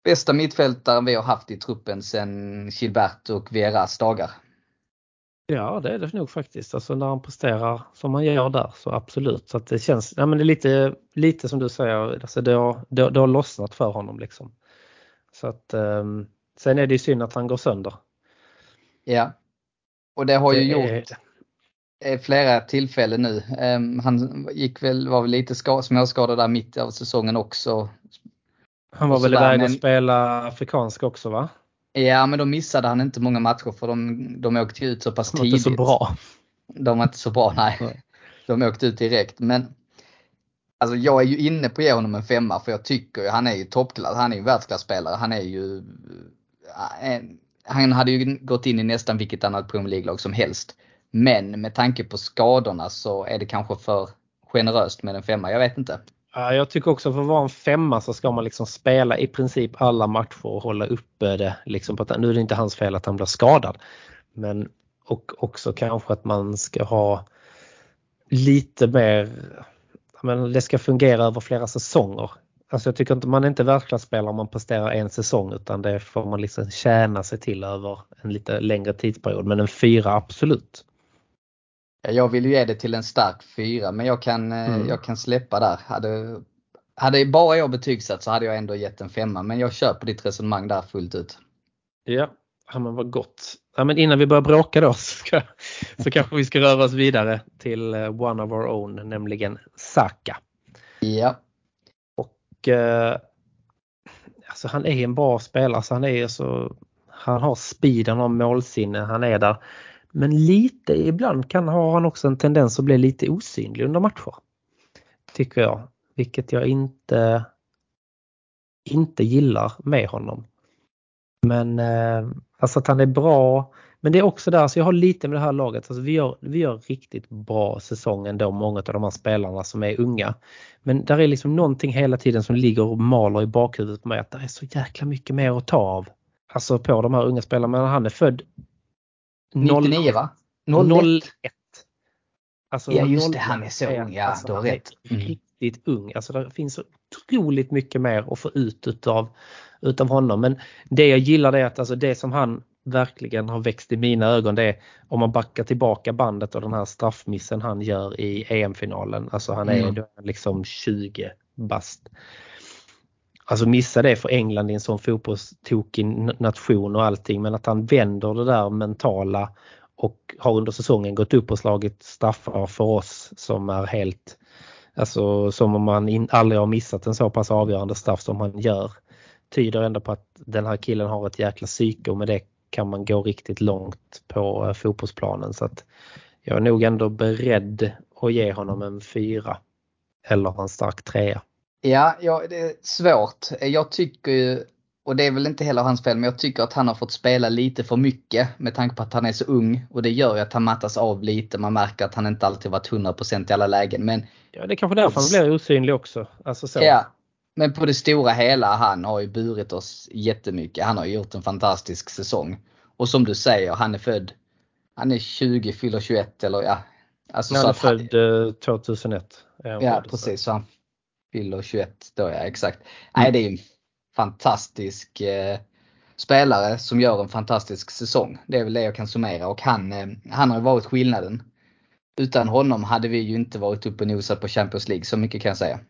bästa mittfältaren vi har haft i truppen sen Gilbert och Vieras dagar. Ja det är det nog faktiskt. Alltså när han presterar som han gör där så absolut. Så att det känns, ja men det är lite, lite som du säger, alltså det, har, det, det har lossnat för honom liksom. Så att um, sen är det ju synd att han går sönder. Ja. Och det har ju Det gjort är- eh, flera tillfällen nu. Ehm, han gick väl, var väl lite ska, småskadad där mitt av säsongen också. Han var väl iväg och spela afrikanska också va? Ja men då missade han inte många matcher för de, de åkte ut så pass Han var tidigt. inte så bra. De var inte så bra. Nej. De åkte ut direkt. Men alltså jag är ju inne på att ge honom en femma för jag tycker ju han är ju toppklass. Han är ju världsklasspelare. Han är ju... Eh, han hade ju gått in i nästan vilket annat Premier League-lag som helst. Men med tanke på skadorna så är det kanske för generöst med en femma. Jag vet inte. Jag tycker också för att vara en femma så ska man liksom spela i princip alla matcher och hålla uppe det. Liksom på att, nu är det inte hans fel att han blir skadad. Men och också kanske att man ska ha lite mer, men det ska fungera över flera säsonger. Alltså jag tycker inte man är inte världsklasspelare om man presterar en säsong utan det får man liksom tjäna sig till över en lite längre tidsperiod. Men en fyra absolut. Jag vill ju ge det till en stark fyra men jag kan, eh, Mm. jag kan släppa där. Hade, hade bara jag betygsatt så hade jag ändå gett en femma men jag köper ditt resonemang där fullt ut. Ja, ja men vad gott. Ja, men innan vi börjar bråka då så, ska, så kanske vi ska röra oss vidare till eh, one of our own, nämligen Saka. Ja, Och eh, alltså han är en bra spelare, så han är så han har speed, han har målsinne, han är där. Men lite ibland kan ha han också en tendens att bli lite osynlig under matcher. Tycker jag, vilket jag inte inte gillar med honom. Men eh, alltså att han är bra. Men det är också där, så jag har lite med det här laget. Alltså vi, gör, vi gör riktigt bra säsong ändå, många av de här spelarna som är unga. Men där är liksom någonting hela tiden som ligger och maler i bakhuvudet på mig att det är så jäkla mycket mer att ta av. Alltså på de här unga spelarna. Men han är född 99 va? 01. 01. Alltså, Ja, just 01 det, han är så ung, ja, alltså, du har rätt. Mm. Riktigt ung. Alltså det finns så otroligt mycket mer att få ut utav, utav honom. Men det jag gillar är att alltså det som han verkligen har växt i mina ögon det är om man backar tillbaka bandet och den här straffmissen han gör i EM-finalen. Alltså han är Mm. liksom 20 bast. Alltså missa det för England i en sån fotbollstokig nation och allting men att han vänder det där mentala och har under säsongen gått upp och slagit straffar för oss som är helt Alltså som om man in, aldrig har missat en så pass avgörande straff som han gör. Tyder ändå på att den här killen har ett jäkla psyke och med det kan man gå riktigt långt på eh, fotbollsplanen. Så att jag är nog ändå beredd att ge honom en fyra. Eller en stark trea. Ja, ja, det är svårt. Jag tycker ju, och det är väl inte heller hans fel, men jag tycker att han har fått spela lite för mycket med tanke på att han är så ung. Och det gör ju att han mattas av lite. Man märker att han inte alltid varit 100% i alla lägen. Men, ja, det är kanske därför han blir osynlig också. Alltså så. Ja, men på det stora hela, han har ju burit oss jättemycket. Han har gjort en fantastisk säsong. Och som du säger, han är född, han är 20, fyller 21 eller ja. Alltså han är född han, 2001. Är ja, precis. Så han fyller 21 då, ja exakt. Mm. Nej, det är ju fantastisk eh, spelare som gör en fantastisk säsong. Det är väl det jag kan summera och han, eh, han har ju varit skillnaden. Utan honom hade vi ju inte varit uppe och nosat på Champions League, så mycket kan jag säga.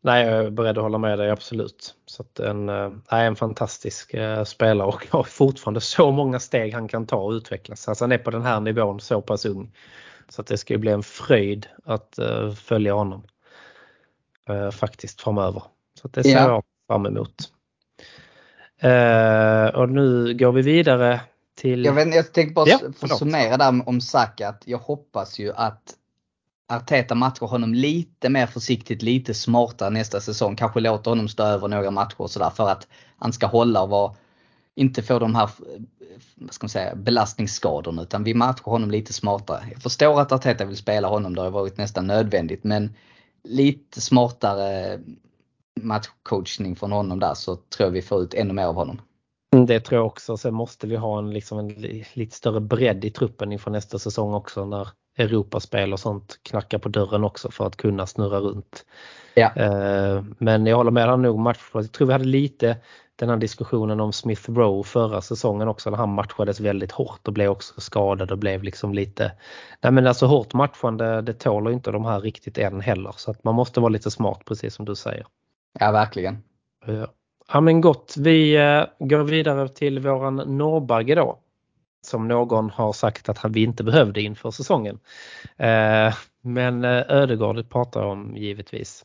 Nej, jag är beredd att hålla med dig absolut. Så en, äh, en fantastisk äh, spelare och har fortfarande så många steg han kan ta och utvecklas. Alltså han är på den här nivån så pass ung. Så att det ska bli en fröjd att äh, följa honom. faktiskt framöver. Så det ser ja. jag fram emot. och nu går vi vidare till... Jag, vet, jag tänkte bara ja, summera där om Saka. Att jag hoppas ju att Arteta matchar honom lite mer försiktigt, lite smartare nästa säsong. Kanske låter honom stå över några matcher och sådär för att han ska hålla och vara, inte få de här vad ska man säga, belastningsskadorna utan vi matchar honom lite smartare. Jag förstår att Arteta vill spela honom, det har varit nästan nödvändigt men lite smartare matchcoachning från honom där så tror jag vi får ut ännu mer av honom. Mm, det tror jag också. Sen måste vi ha en, liksom en lite större bredd i truppen inför nästa säsong också när Europaspel och sånt knackar på dörren också för att kunna snurra runt. Ja. Eh, men jag håller med dig nog match. Jag tror vi hade lite den här diskussionen om Smith Rowe förra säsongen också när han matchades väldigt hårt och blev också skadad och blev liksom lite Nej men alltså hårt matchande det tåler inte de här riktigt än heller så att man måste vara lite smart precis som du säger. Ja verkligen. Ja men gott, vi eh, går vidare till våran Norrbagge då som någon har sagt att vi inte behövde inför säsongen. Eh, men eh, Ödegård pratar om givetvis.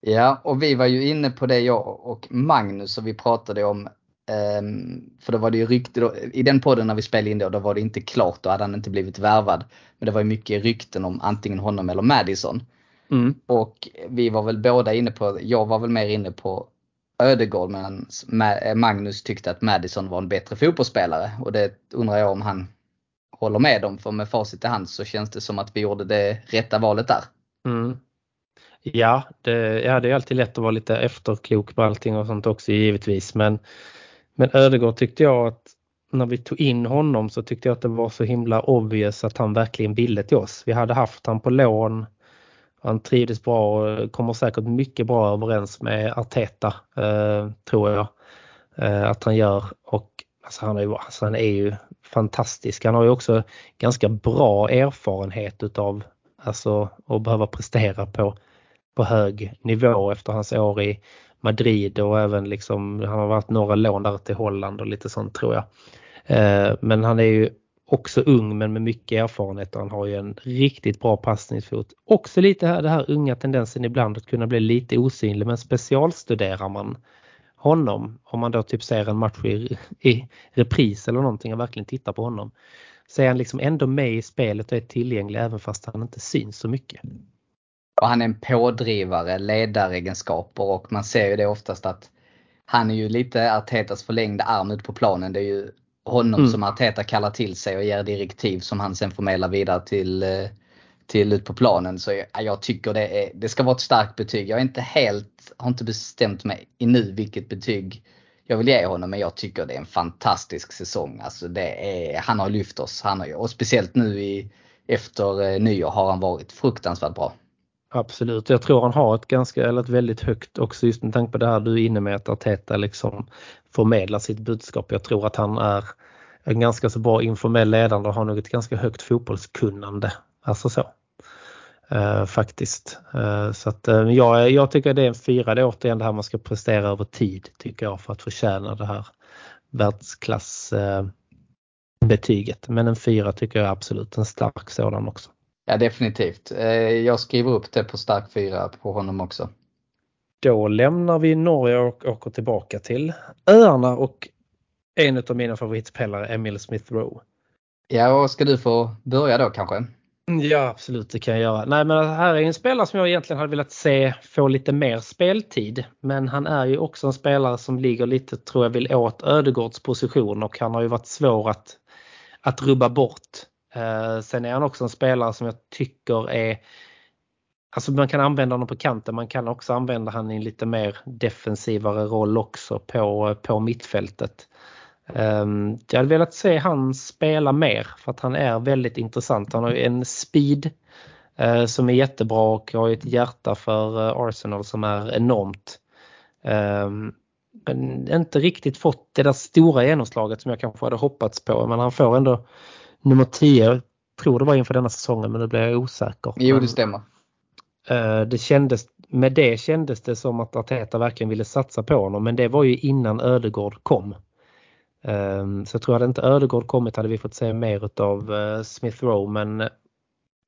Ja, och vi var ju inne på det jag och Magnus och vi pratade om ehm, för då var det ju rykte, i den podden när vi spelade in då, då var det inte klart, då hade han inte blivit värvad. Men det var ju mycket rykten om antingen honom eller Madison. Mm. Och vi var väl båda inne på, jag var väl mer inne på Ödegård medan eh, Magnus tyckte att Madison var en bättre fotbollsspelare. Och det undrar jag om han håller med om. För med facit i hand så känns det som att vi gjorde det rätta valet där. Mm. Ja, det, ja, det är alltid lätt att vara lite efterklok på allting och sånt också givetvis. Men, men Ödegård tyckte jag att när vi tog in honom så tyckte jag att det var så himla obvious att han verkligen ville till oss. Vi hade haft han på lån han trivdes bra och kommer säkert mycket bra överens med Arteta, eh, tror jag eh, att han gör. Och alltså, han, är ju, alltså, han är ju fantastisk. Han har ju också ganska bra erfarenhet utav alltså, att behöva prestera på, på hög nivå efter hans år i Madrid och även liksom, han har varit några lån där till Holland och lite sånt tror jag. Eh, men han är ju också ung men med mycket erfarenhet och han har ju en riktigt bra passningsfot. Också lite här, den här unga tendensen ibland att kunna bli lite osynlig men specialstuderar man honom, om man då typ ser en match i, i repris eller någonting och verkligen tittar på honom, så är han liksom ändå med i spelet och är tillgänglig även fast han inte syns så mycket. Och han är en pådrivare, ledaregenskaper och man ser ju det oftast att han är ju lite Artetas förlängda arm ut på planen. Det är ju honom mm. som Arteta kallar till sig och ger direktiv som han sen förmedlar vidare till, eh, till ut på planen. Så jag, jag tycker det, är, det ska vara ett starkt betyg. Jag är inte helt, har inte bestämt mig i nu vilket betyg jag vill ge honom men jag tycker det är en fantastisk säsong. Alltså det är, han har lyft oss. Han har, och speciellt nu i, efter eh, nyår har han varit fruktansvärt bra. Absolut, jag tror han har ett ganska, eller ett väldigt högt också just med tanke på det här du är inne med att Arteta liksom förmedla sitt budskap. Jag tror att han är en ganska så bra informell ledare och har nog ett ganska högt fotbollskunnande. Alltså så. Eh, faktiskt. Eh, så att eh, jag, jag tycker det är en fyra. Det är återigen det här man ska prestera över tid tycker jag för att förtjäna det här världsklassbetyget. Eh, Men en fyra tycker jag absolut en stark sådan också. Ja definitivt. Eh, jag skriver upp det på stark fyra på honom också. Då lämnar vi Norge och åker tillbaka till öarna och en av mina favoritspelare, Emil Smith Rowe. Ja, och ska du få börja då kanske? Ja absolut det kan jag göra. Nej men här är en spelare som jag egentligen hade velat se få lite mer speltid. Men han är ju också en spelare som ligger lite tror jag vill åt Ödegårds position och han har ju varit svår att, att rubba bort. Eh, sen är han också en spelare som jag tycker är Alltså man kan använda honom på kanten, man kan också använda honom i en lite mer defensivare roll också på, på mittfältet. Um, jag hade velat se han spela mer för att han är väldigt intressant. Han har en speed uh, som är jättebra och har ett hjärta för uh, Arsenal som är enormt. Um, men inte riktigt fått det där stora genomslaget som jag kanske hade hoppats på. Men han får ändå nummer 10, jag tror det var inför denna säsongen men nu blir jag osäker. Jo det stämmer. Eh, det kändes, med det kändes det som att Arteta verkligen ville satsa på honom men det var ju innan Ödegård kom. Ehm, så jag tror att inte Ödegård kommit hade vi fått se mer av eh, Smith Rowe men eh,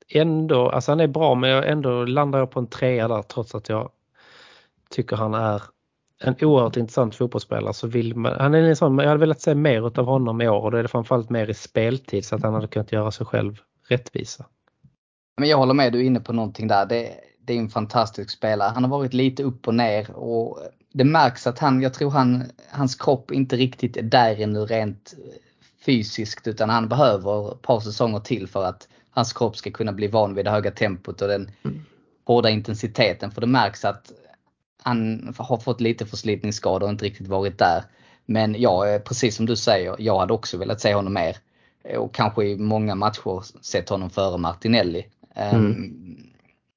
ändå, alltså han är bra men jag ändå landar jag på en trea där trots att jag tycker han är en oerhört intressant fotbollsspelare så vill man, han är en sån, jag hade velat se mer av honom i år och då är det framförallt mer i speltid så att han hade kunnat göra sig själv rättvisa. Men jag håller med, du är inne på någonting där. Det, det är en fantastisk spelare. Han har varit lite upp och ner och det märks att han, jag tror han, hans kropp inte riktigt är där ännu rent fysiskt utan han behöver ett par säsonger till för att hans kropp ska kunna bli van vid det höga tempot och den mm. hårda intensiteten. För det märks att han har fått lite förslitningsskador och inte riktigt varit där. Men ja, precis som du säger, jag hade också velat se honom mer. Och kanske i många matcher sett honom före Martinelli. Mm.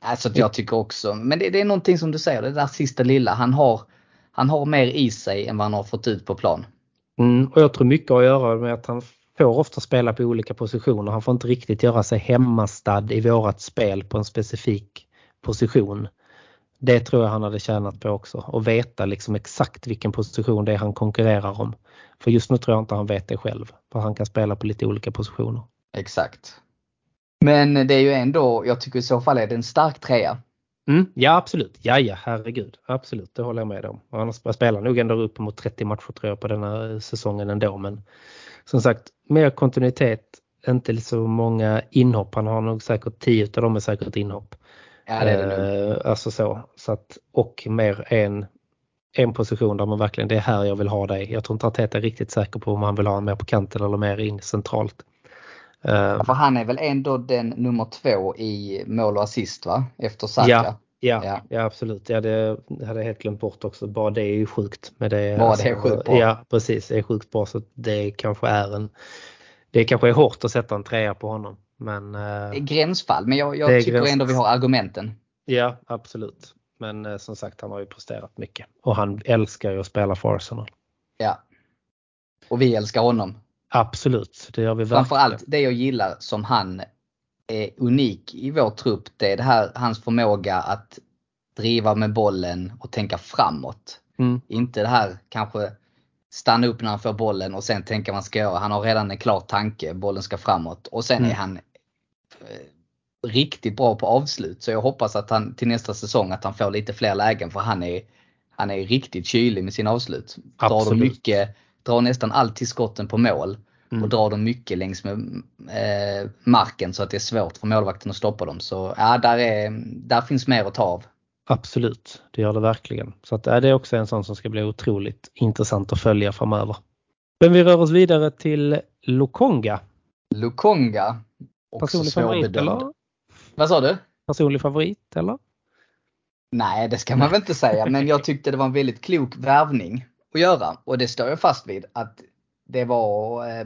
Alltså jag tycker också, men det, det, är någonting som du säger, det där sista lilla. Han har, han har mer i sig än vad han har fått ut på plan. Mm, och jag tror mycket att göra med att han får ofta spela på olika positioner. Han får inte riktigt göra sig hemmastad i vårat spel på en specifik position. Det tror jag han hade tjänat på också och veta liksom exakt vilken position det är han konkurrerar om. För just nu tror jag inte han vet det själv. För han kan spela på lite olika positioner. Exakt. Men det är ju ändå, jag tycker i så fall är det en stark trea. Mm, ja absolut, ja ja herregud, absolut det håller jag med om. Han spelar nog ändå upp mot 30 matcher tror jag på denna säsongen ändå men som sagt mer kontinuitet, inte så många inhopp. Han har nog säkert 10 av dem är säkert inhopp. Ja det är det eh, Alltså så, så att, och mer en, en position där man verkligen, det är här jag vill ha dig. Jag tror inte att Teta är riktigt säker på om han vill ha en mer på kanten eller mer in centralt. Uh, för han är väl ändå den nummer två i mål och assist va? Efter Saka? Ja, ja, ja. ja absolut. Ja, det hade jag helt glömt bort också. Bara det är ju sjukt. Med det, Bara alltså, det är sjukt bra. Ja precis, det är sjukt bra så det kanske är en det kanske är hårt att sätta en trea på honom. Men, uh, gränsfall, men jag, jag tycker gräns... ändå vi har argumenten. Ja, absolut. Men uh, som sagt, han har ju presterat mycket. Och han älskar ju att spela för Arsenal. Ja. Och vi älskar honom. Absolut, det gör vi verkligen. Framförallt det jag gillar som han är unik i vår trupp, det är det här, hans förmåga att driva med bollen och tänka framåt. Mm. Inte det här kanske stanna upp när han får bollen och sen tänka vad man ska göra. Han har redan en klar tanke, bollen ska framåt. Och sen mm. är han eh, riktigt bra på avslut. Så jag hoppas att han till nästa säsong att han får lite fler lägen för han är, han är riktigt kylig med sina avslut. Absolut. Drar de mycket drar nästan alltid skotten på mål mm. och drar dem mycket längs med eh, marken så att det är svårt för målvakten att stoppa dem. Så ja, där, är, där finns mer att ta av. Absolut, det gör det verkligen. Så att, ja, det är också en sån som ska bli otroligt intressant att följa framöver. Men vi rör oss vidare till Lokonga. Lokonga. Personlig favorit eller? Vad sa du? Personlig favorit eller? Nej, det ska man väl inte säga, men jag tyckte det var en väldigt klok värvning att göra. Och det står jag fast vid att det var eh,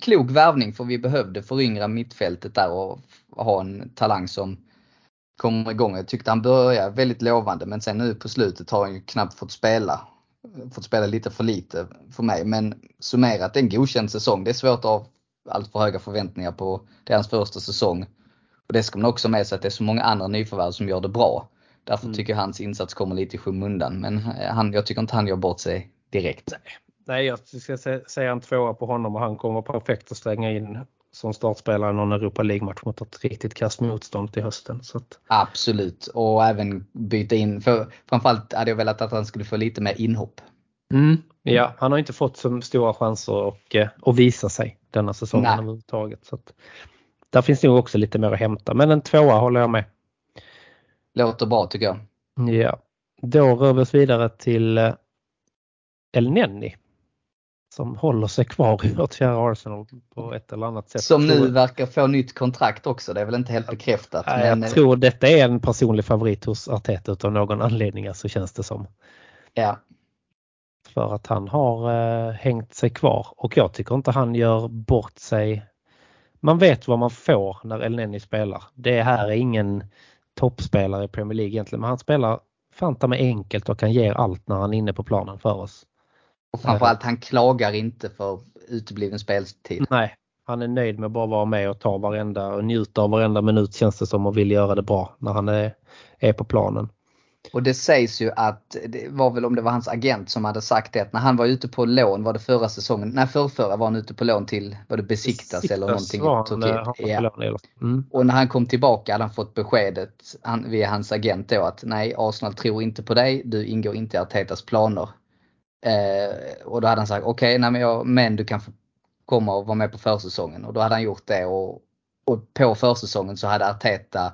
klok värvning för vi behövde föryngra mittfältet där och ha en talang som kommer igång. Jag tyckte han började väldigt lovande men sen nu på slutet har han ju knappt fått spela. Fått spela lite för lite för mig men summerat en godkänd säsong. Det är svårt att ha allt för höga förväntningar på det hans första säsong. Och det ska man också med sig att det är så många andra nyförvärv som gör det bra. Därför mm. tycker jag hans insats kommer lite i skymundan. Men han, jag tycker inte han gör bort sig direkt. Nej, jag ska säga en tvåa på honom och han kommer perfekt att stänga in som startspelare i någon Europa League-match mot ett riktigt kast motstånd till hösten. Så att... Absolut, och även byta in. För framförallt hade jag velat att han skulle få lite mer inhopp. Mm, ja, han har inte fått så stora chanser att, att visa sig denna säsongen överhuvudtaget. Så att, där finns nog också lite mer att hämta. Men en tvåa håller jag med. Låter bra tycker jag. Ja. Då rör vi oss vidare till eh, El Nenni. Som håller sig kvar i vårt kära Arsenal på ett eller annat sätt. Som nu verkar få nytt kontrakt också. Det är väl inte helt bekräftat. Ja, jag men, tror detta är en personlig favorit hos Arteta av någon anledning så känns det som. Ja. För att han har eh, hängt sig kvar och jag tycker inte han gör bort sig. Man vet vad man får när El Neni spelar. Det här är ingen toppspelare i Premier League egentligen men han spelar fanta med enkelt och kan ge allt när han är inne på planen för oss. Och framförallt han klagar inte för utebliven speltid. Nej, han är nöjd med att bara vara med och ta varenda och njuta av varenda minut känns det som och vill göra det bra när han är, är på planen. Och det sägs ju att, det var väl om det var hans agent som hade sagt det, att när han var ute på lån, var det förra säsongen, nej förrförra var han ute på lån till, var det Besiktas, Besiktas eller någonting i Turkiet. Ja. Mm. Och när han kom tillbaka hade han fått beskedet han, via hans agent då att nej, Arsenal tror inte på dig, du ingår inte i Artetas planer. Eh, och då hade han sagt okej, okay, men, men du kan få komma och vara med på försäsongen. Och då hade han gjort det och, och på försäsongen så hade Arteta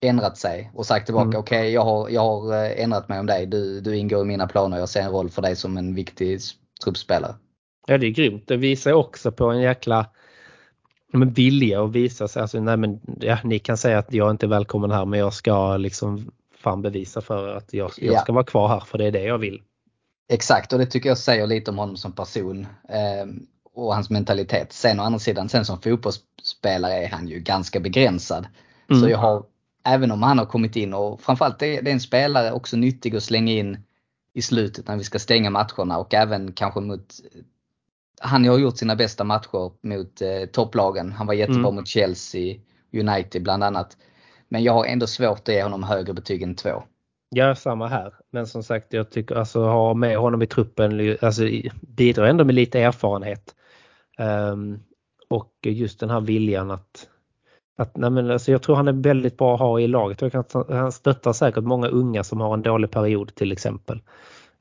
ändrat sig och sagt tillbaka mm. okej okay, jag, har, jag har eh, ändrat mig om dig. Du, du ingår i mina planer. Jag ser en roll för dig som en viktig truppspelare. Ja det är grymt. Det visar också på en jäkla men vilja att visa sig. Alltså, nej, men, ja, ni kan säga att jag inte är välkommen här men jag ska liksom fan bevisa för att jag, jag ska vara kvar här för det är det jag vill. Exakt och det tycker jag säger lite om honom som person eh, och hans mentalitet. Sen å andra sidan, sen som fotbollsspelare är han ju ganska begränsad. Mm. Så jag har även om han har kommit in och framförallt det, är en spelare också nyttig att slänga in i slutet när vi ska stänga matcherna och även kanske mot han har gjort sina bästa matcher mot eh, topplagen. Han var jättebra mm. mot Chelsea, United bland annat. Men jag har ändå svårt att ge honom högre betyg än två. Ja, samma här. Men som sagt, jag tycker alltså ha med honom i truppen alltså, bidrar ändå med lite erfarenhet. Um, och just den här viljan att att, nej men alltså jag tror han är väldigt bra att ha i laget. Jag kan, han stöttar säkert många unga som har en dålig period till exempel.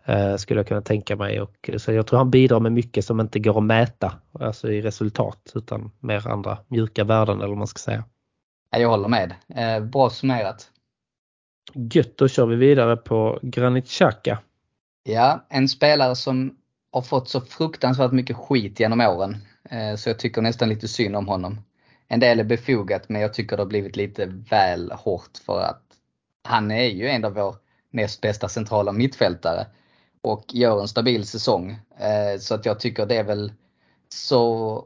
Eh, skulle jag kunna tänka mig. Och, så jag tror han bidrar med mycket som inte går att mäta alltså i resultat utan mer andra mjuka värden eller vad man ska säga. Jag håller med. Eh, bra summerat. Gött, då kör vi vidare på Granit Xhaka. Ja, en spelare som har fått så fruktansvärt mycket skit genom åren. Eh, så jag tycker nästan lite synd om honom en del är befogat men jag tycker det har blivit lite väl hårt för att han är ju en av vår näst bästa centrala mittfältare och gör en stabil säsong. Eh, så att jag tycker det är väl så,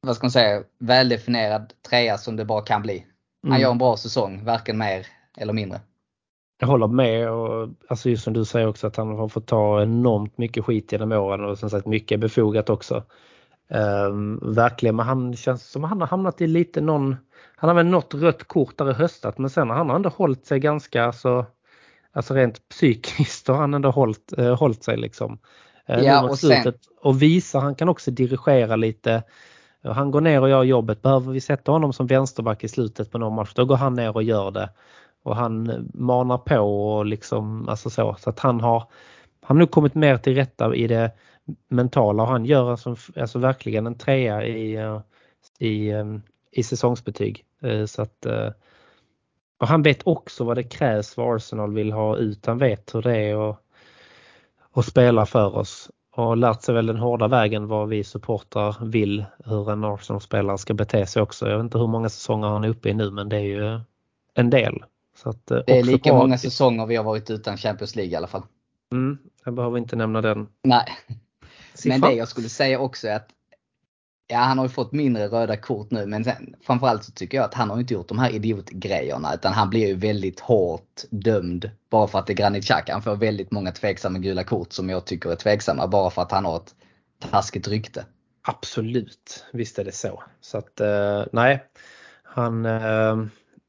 vad ska man säga, väldefinierad trea som det bara kan bli. Han mm. gör en bra säsong, varken mer eller mindre. Jag håller med och alltså just som du säger också att han har fått ta enormt mycket skit genom åren och som sagt mycket befogat också. Um, verkligen, men han känns som han har hamnat i lite någon, han har väl något rött kort där i höstat men sen har han ändå hållit sig ganska alltså, alltså rent psykiskt har han ändå hållit, uh, hållit sig liksom. Uh, ja, och, sen... och visar, han kan också dirigera lite. Han går ner och gör jobbet. Behöver vi sätta honom som vänsterback i slutet på någon match, då går han ner och gör det. Och han manar på och liksom, alltså så, så att han har, han har nog kommit mer till rätta i det mentala och han gör alltså, alltså verkligen en trea i, eh, i, eh, i säsongsbetyg. Eh, så att, och han vet också vad det krävs vad Arsenal vill ha ut. Han vet hur det är att, att spela för oss och lärt sig väl den hårda vägen vad vi supportrar vill hur en Arsenal-spelare ska bete sig också. Jag vet inte hur många säsonger han är uppe i nu men det är ju en del. Så att, det är lika bra. många säsonger vi har varit utan Champions League i alla fall. Mm, jag behöver inte nämna den. Nej. Men det jag skulle säga också är att Ja, han har ju fått mindre röda kort nu men sen, framförallt så tycker jag att han har inte gjort de här idiotgrejerna utan han blir ju väldigt hårt dömd bara för att det är Granit Xhaka. Han får väldigt många tveksamma gula kort som jag tycker är tveksamma bara för att han har ett taskigt rykte. Absolut, visst är det så. Så att eh, nej, han eh,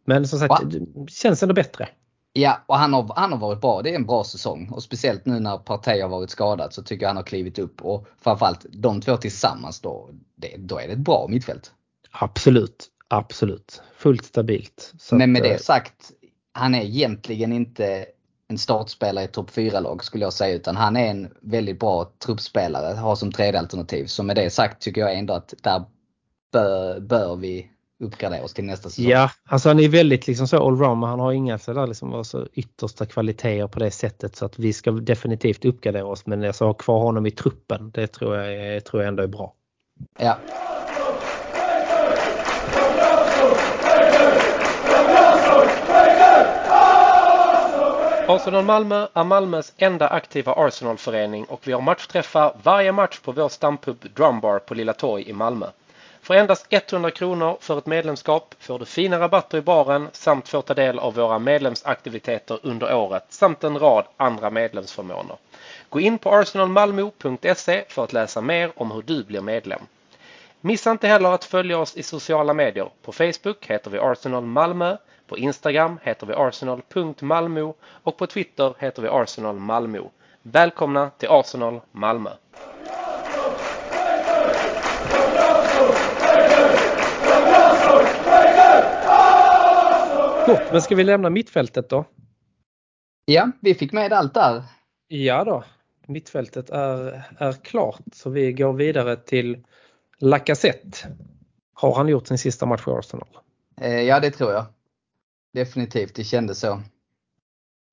men som sagt, det känns ändå bättre. Ja, och han har, han har varit bra. Det är en bra säsong. Och speciellt nu när Partey har varit skadad så tycker jag han har klivit upp. Och framförallt de två tillsammans då, det, då är det ett bra mittfält. Absolut, absolut. Fullt stabilt. Så Men med att, det eh, sagt, han är egentligen inte en startspelare i topp 4-lag skulle jag säga. Utan han är en väldigt bra truppspelare, har som tredje alternativ. Så med det sagt tycker jag ändå att där bör, bör vi uppgradera oss till nästa säsong. Ja, alltså han är väldigt liksom så allround men han har inga sådär liksom alltså yttersta kvaliteter på det sättet så att vi ska definitivt uppgradera oss men alltså ha kvar honom i truppen det tror jag, tror jag ändå är bra. Ja. Arsenal Malmö är Malmös enda aktiva Arsenal-förening och vi har matchträffar varje match på vår stampub Drumbar på Lilla Torg i Malmö. För endast 100 kronor för ett medlemskap får du fina rabatter i baren samt får ta del av våra medlemsaktiviteter under året samt en rad andra medlemsförmåner. Gå in på arsenalmalmo.se för att läsa mer om hur du blir medlem. Missa inte heller att följa oss i sociala medier. På Facebook heter vi Arsenal Malmö, på Instagram heter vi arsenal.malmo och på Twitter heter vi Arsenal Malmö. Välkomna till Arsenal Malmö! Gott, men ska vi lämna mittfältet då? Ja, vi fick med allt där. Ja då, mittfältet är, är klart så vi går vidare till Lacazette. Har han gjort sin sista match i Arsenal? Eh, ja, det tror jag. Definitivt, det kändes så.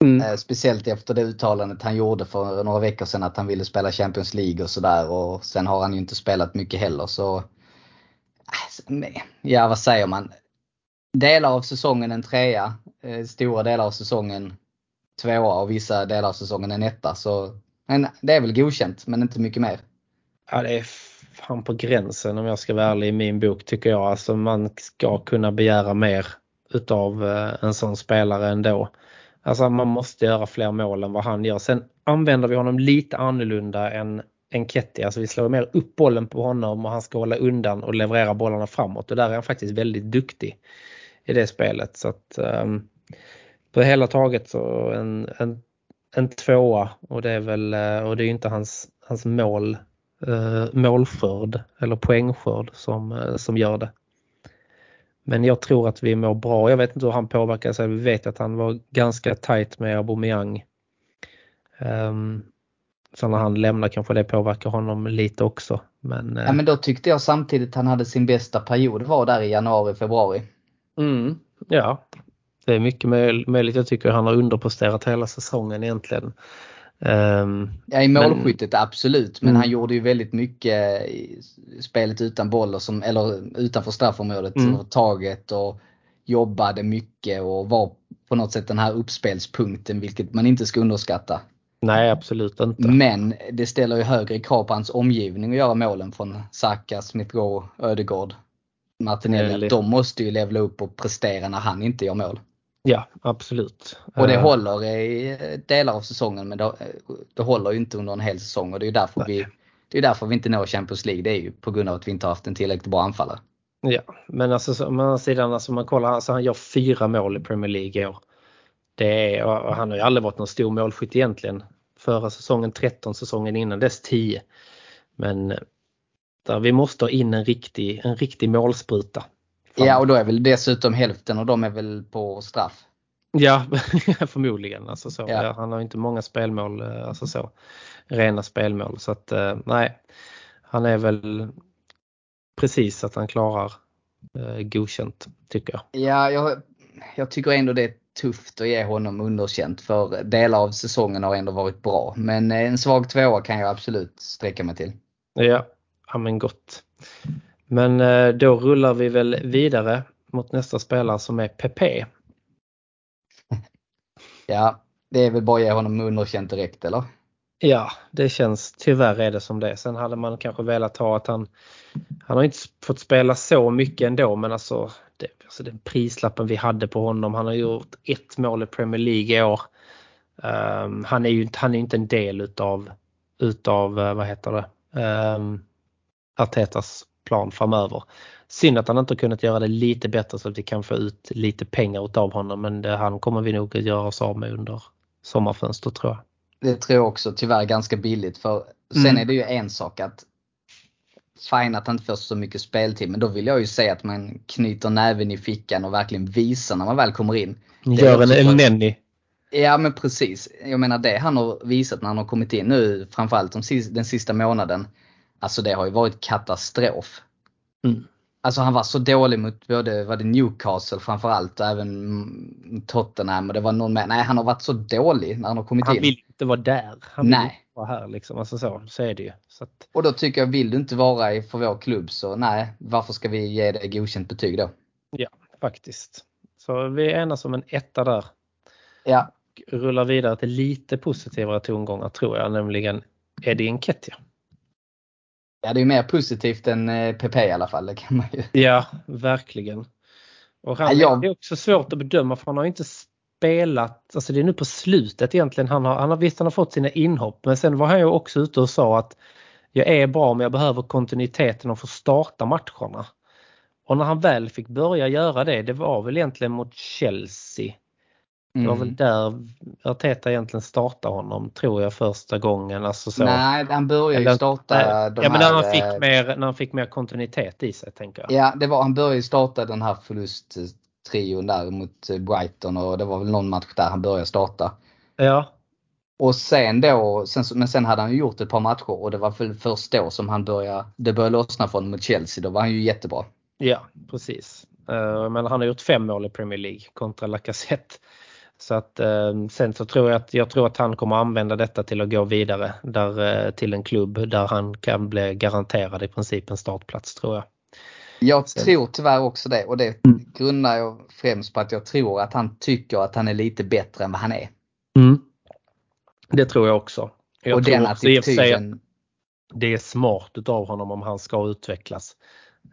Mm. Eh, speciellt efter det uttalandet han gjorde för några veckor sedan att han ville spela Champions League och sådär och sen har han ju inte spelat mycket heller så eh, Ja vad säger man? Delar av säsongen en trea, eh, stora delar av säsongen tvåa och vissa delar av säsongen en etta. Så men det är väl godkänt men inte mycket mer. Ja det är fan på gränsen om jag ska vara ärlig i min bok tycker jag. Alltså man ska kunna begära mer utav eh, en sån spelare ändå. Alltså man måste göra fler mål än vad han gör. Sen använder vi honom lite annorlunda än, än Ketty. Alltså vi slår mer upp bollen på honom och han ska hålla undan och leverera bollarna framåt och där är han faktiskt väldigt duktig i det spelet. Så att um, på det hela taget så en, en, en tvåa och det är väl eh, och det är inte hans, hans mål uh, målskörd eller poängskörd som, som gör det. Men jag tror att vi mår bra. Jag vet inte hur han påverkar sig. Vi vet att han var ganska tajt med Aubameyang. Um, så när han lämnar kanske det påverkar honom lite också. Men, ja men då tyckte jag samtidigt han hade sin bästa period var där i januari, februari. Mm, ja, det är mycket möjligt. Jag tycker han har underpresterat hela säsongen egentligen. Um, ja i målskyttet men, absolut men mm. han gjorde ju väldigt mycket i spelet utan boll och som, eller utanför straffområdet mm. taget och jobbade mycket och var på något sätt den här uppspelspunkten vilket man inte ska underskatta. Nej absolut inte. Men det ställer ju högre krav på hans omgivning att göra målen från Saka, Smith Rowe, Ödegård, Martinelli. De måste ju levla upp och prestera när han inte gör mål. Ja, absolut. Och det uh, håller i delar av säsongen men det, det håller ju inte under en hel säsong och det är därför vi det är därför vi inte når Champions League. Det är ju på grund av att vi inte har haft en tillräckligt bra anfallare. Ja, men alltså å andra sidan, alltså man kollar, alltså han gör fyra mål i Premier League i år. Det är, och han har ju aldrig varit någon stor målskytt egentligen. Förra säsongen 13, säsongen innan dess 10. Men där vi måste ha in en riktig, en riktig målspruta. Ja och då är väl dessutom hälften av dem är väl på straff. Ja, förmodligen. Alltså så. Ja. Han har inte många spelmål, eh, alltså så, rena spelmål. Så att eh, nej, han är väl precis att han klarar eh, godkänt tycker jag. Ja, jag, jag tycker ändå det är tufft att ge honom underkänt för delar av säsongen har ändå varit bra. Men en svag tvåa kan jag absolut sträcka mig till. Ja, ja men gott. Men eh, då rullar vi väl vidare mot nästa spelare som är PP. Ja, det är väl bara att ge honom underkänt direkt eller? Ja, det känns tyvärr är det som det. Sen hade man kanske velat ha att han han har inte fått spela så mycket ändå men alltså, det, alltså den prislappen vi hade på honom. Han har gjort ett mål i Premier League i år. Um, han är ju han är inte en del utav, utav eh, vad heter det, um, Artetas plan framöver. Synd att han inte kunnat göra det lite bättre så att vi kan få ut lite pengar utav honom men det, han kommer vi nog att göra oss av med under sommarfönstret tror jag. Det tror jag också, tyvärr ganska billigt för sen mm. är det ju en sak att fine att han inte får så mycket speltid men då vill jag ju säga att man knyter näven i fickan och verkligen visar när man väl kommer in. Gör en, en Nenny. Ja men precis. Jag menar det han har visat när han har kommit in nu framförallt den sista månaden. Alltså det har ju varit katastrof. Mm. Alltså han var så dålig mot både var det Newcastle framförallt och även Tottenham och det var någon med. Nej han har varit så dålig när han har kommit han in. vill inte vara där. Han vill Nej. inte vara här liksom. Alltså så, så är det ju. Att, Och då tycker jag, vill du inte vara i för vår klubb så nej, varför ska vi ge dig godkänt betyg då? ja, faktiskt. Så vi enas om en etta där. Ja, Rullar vidare till lite positivare tongångar tror jag, nämligen Eddie Nketiah. Ja det är mer positivt än eh, PP i alla fall. Det kan man ju. Ja, verkligen. Och han Ja, jag- är också svårt att bedöma för han har inte spelat, alltså det är nu på slutet egentligen. Han har, han har visst han har fått sina inhopp men sen var han ju också ute och sa att jag är bra men jag behöver kontinuiteten och få starta matcherna. Och när han väl fick börja göra det, det var väl egentligen mot Chelsea. Det var Mm. väl där Arteta egentligen startade honom tror jag första gången. Alltså så. Nej, han började Eller- ju starta Nej, de ja, men när han, här, fick eh, mer, när han fick mer kontinuitet i sig tänker jag. Ja, det var, han började starta den här förlusttrion där mot eh, Brighton och det var väl någon match där han började starta. Ja, Och sen då, sen, men sen hade han ju gjort ett par matcher och det var väl först då som han började, det började lossna från mot Chelsea. Då var han ju jättebra. Ja, precis. Eh, Men han har gjort fem mål i Premier League kontra Lacazette. Så att eh, sen så tror jag att jag tror att han kommer använda detta till att gå vidare där, eh, till en klubb där han kan bli garanterad i princip en startplats tror jag. Jag Sen- tror tyvärr också det och det Mm. grundar jag främst på att jag tror att han tycker att han är lite bättre än vad han är. Det tror jag också. Jag och tror den också attityden. det är smart utav honom om han ska utvecklas.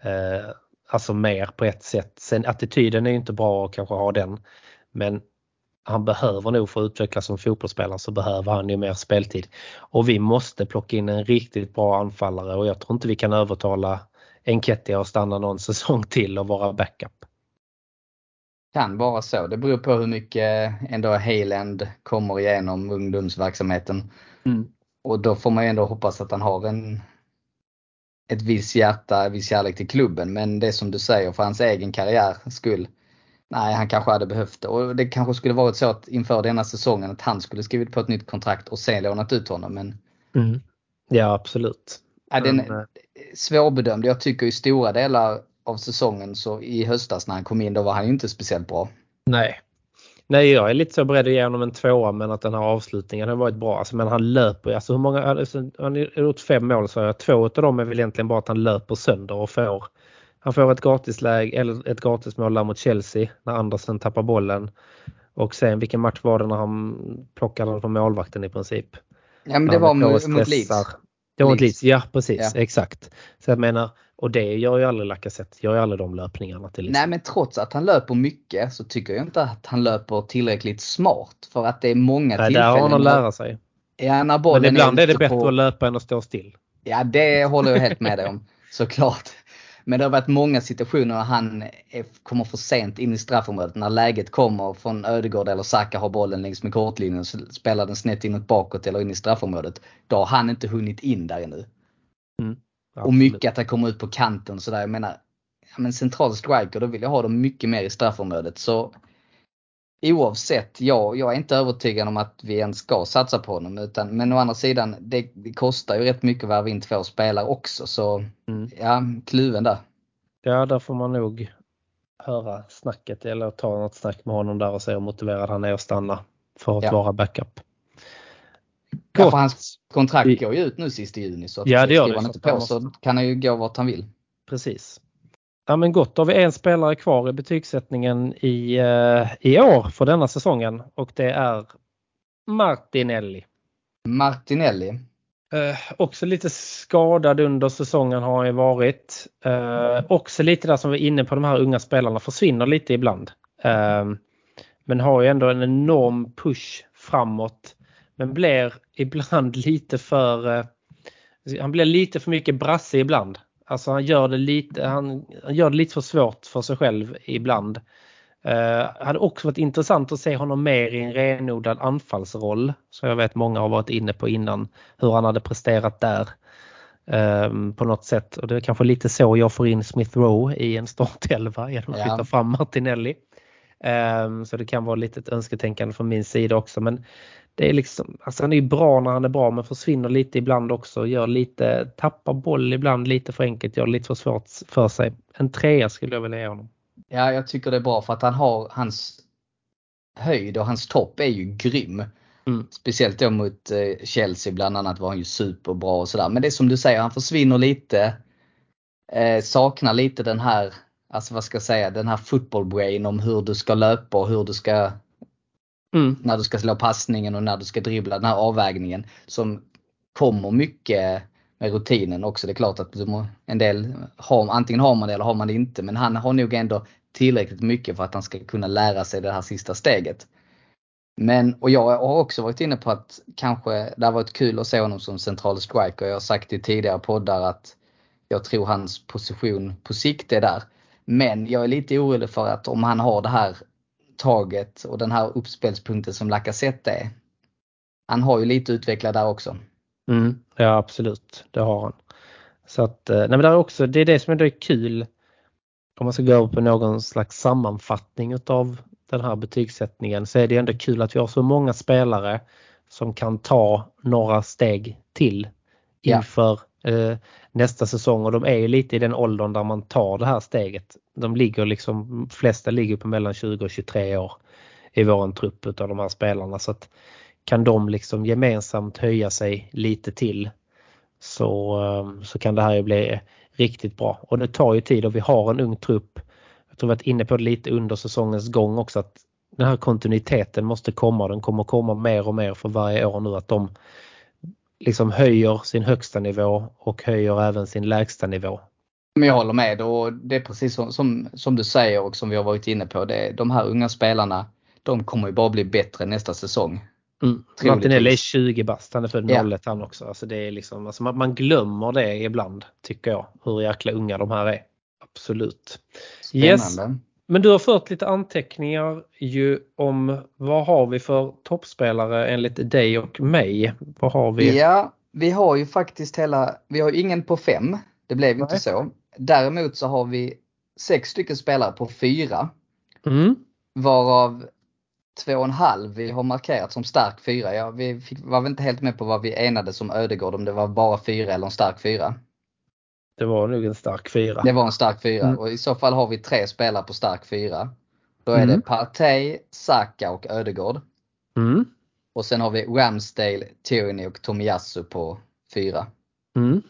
Eh, alltså mer på ett sätt. Sen attityden är ju inte bra att kanske ha den. Men han behöver nog för att utvecklas som fotbollsspelare så behöver han ju mer speltid. Och vi måste plocka in en riktigt bra anfallare och jag tror inte vi kan övertala Enketia att stanna någon säsong till och vara backup. Kan vara så. Det beror på hur mycket ändå Hayland kommer igenom ungdomsverksamheten. Och då får man ju ändå hoppas att han har en ett visst hjärta, en viss kärlek till klubben. Men det som du säger, för hans egen karriär skull. Nej, han kanske hade behövt det. Och det kanske skulle varit så att inför denna säsongen att han skulle skrivit på ett nytt kontrakt och sen lånat ut honom. Men Ja absolut. ja, den Men, eh, är svårbedömd. Jag tycker i stora delar av säsongen så i höstas när han kom in då var han inte speciellt bra. Nej. Nej, jag är lite så beredd att ge honom en tvåa men att den här avslutningen har varit bra. Alltså, men han löper. Alltså, hur många, alltså, han har gjort fem mål så jag. Två av dem är väl egentligen bara att han löper sönder och får. Han får ett gratisläge eller ett gratismål där mot Chelsea när Andersen tappar bollen. Och sen vilken match var det när han plockade den från målvakten i princip? Ja men det var är mot. Leeds. Det var mot Leeds. Ja precis, Ja. exakt. Så jag menar, och det gör ju aldrig Lacazette, gör ju aldrig de löpningarna till Nej men trots att han löper mycket så tycker jag inte att han löper tillräckligt smart. För att det är många Nej, där har han att tillfällen. lära sig. Ja, när bollen Men ibland är det ute bättre på- att löpa än att stå still. Ja, det håller jag helt med dig om. Såklart. Men det har varit många situationer när han är, kommer för sent in i straffområdet. När läget kommer från Ödegård eller Saka har bollen längs med kortlinjen så spelar den snett inåt bakåt eller in i straffområdet. Då har han inte hunnit in där ännu. Och Absolut. mycket att han kommer ut på kanten sådär. Jag menar, ja, men central striker, då vill jag ha dem mycket mer i straffområdet. Så oavsett, ja, jag är inte övertygad om att vi ens ska satsa på honom. Utan, men å andra sidan, det, det kostar ju rätt mycket att värva in två spelare också. Så Mm. ja, kluven där. Ja, där får man nog höra snacket eller ta något snack med honom där och se hur motiverad han är att stanna för att Ja. vara backup. Ja, för hans kontrakt går ju ut nu sist i juni. Så att Ja, det gör skriver det, han inte på så kan han ju gå vart han vill. Precis. Ja men gott, då har vi en spelare kvar i betygssättningen i, eh, i år för denna säsongen och det är Martinelli. Martinelli. Eh, också lite skadad under säsongen har han ju varit. Eh, också lite där som vi är inne på, de här unga spelarna försvinner lite ibland. Eh, men har ju ändå en enorm push framåt. Men blir ibland lite för... Eh, han blir lite för mycket brasse ibland. Alltså han gör det lite, han, han gör det lite för svårt för sig själv ibland. Eh, hade också varit intressant att se honom mer i en renodlad anfallsroll. Som jag vet många har varit inne på innan. Hur han hade presterat där. eh, på något sätt. Och det är kanske lite så jag får in Smith Rowe i en startelva genom att Ja. flytta fram Martinelli. Ehm, så det kan vara lite ett önsketänkande från min sida också. Men det är liksom, alltså han är bra när han är bra men försvinner lite ibland också. Gör lite, tappar boll ibland lite för enkelt, gör lite för svårt för sig. En trea skulle jag vilja ge honom. Ja, jag tycker det är bra för att han har hans höjd och hans topp är ju grym. Mm. Speciellt då mot eh, Chelsea bland annat var han ju superbra och sådär. Men det är som du säger, han försvinner lite. Eh, saknar lite den här, alltså vad ska jag säga, den här football brain om hur du ska löpa och hur du ska mm. När du ska slå passningen och när du ska dribbla, den här avvägningen som kommer mycket med rutinen också. Det är klart att en del har, antingen har man det eller har man det inte. Men han har nog ändå tillräckligt mycket för att han ska kunna lära sig det här sista steget. Men, och jag har också varit inne på att kanske det har varit kul att se honom som central striker. Jag har sagt i tidigare poddar att jag tror hans position på sikt är där. Men jag är lite orolig för att om han har det här taget och den här uppspelspunkten som Lacazette är. Han har ju lite utvecklat där också. Mm, ja absolut, det har han. Så att, eh, nej men det är också, det är det som är kul om man ska gå över på någon slags sammanfattning utav den här betygssättningen så är det ändå kul att vi har så många spelare som kan ta några steg till inför ja. Eh, nästa säsong och de är lite i den åldern där man tar det här steget. De ligger liksom, flesta ligger på mellan 20 och 23 år i våran trupp utav de här spelarna så att kan de liksom gemensamt höja sig lite till så, eh, så kan det här ju bli riktigt bra. Och det tar ju tid och vi har en ung trupp. Jag tror vi varit inne på det lite under säsongens gång också att den här kontinuiteten måste komma. Den kommer komma mer och mer för varje år nu att de liksom höjer sin högsta nivå och höjer även sin lägsta nivå. Men jag håller med och det är precis som, som, som du säger och som vi har varit inne på. Det, de här unga spelarna de kommer ju bara bli bättre nästa säsong. Mm. Martinelli är 20 bast, han är född 01 ja. han också. Alltså det är liksom, alltså man, man, glömmer det ibland tycker jag, hur jäkla unga de här är. Absolut. Spännande. Yes. Men du har fört lite anteckningar ju om vad har vi för toppspelare enligt dig och mig? Vad har vi? Ja, vi har ju faktiskt hela, vi har ingen på fem. Det blev Nej. inte så. Däremot så har vi sex stycken spelare på fyra. Mm. Varav två och en halv vi har markerat som stark fyra. Ja, vi fick, var väl inte helt med på vad vi enades om Ödegård, om det var bara fyra eller en stark fyra. Det var nog en stark fyra. Det var en stark fyra mm. och i så fall har vi tre spelare på stark fyra. Då är mm. det Partey, Saka och Ödegård. Mm. Och sen har vi Ramsdale, Tierney och Tomiyasu på fyra. Mm.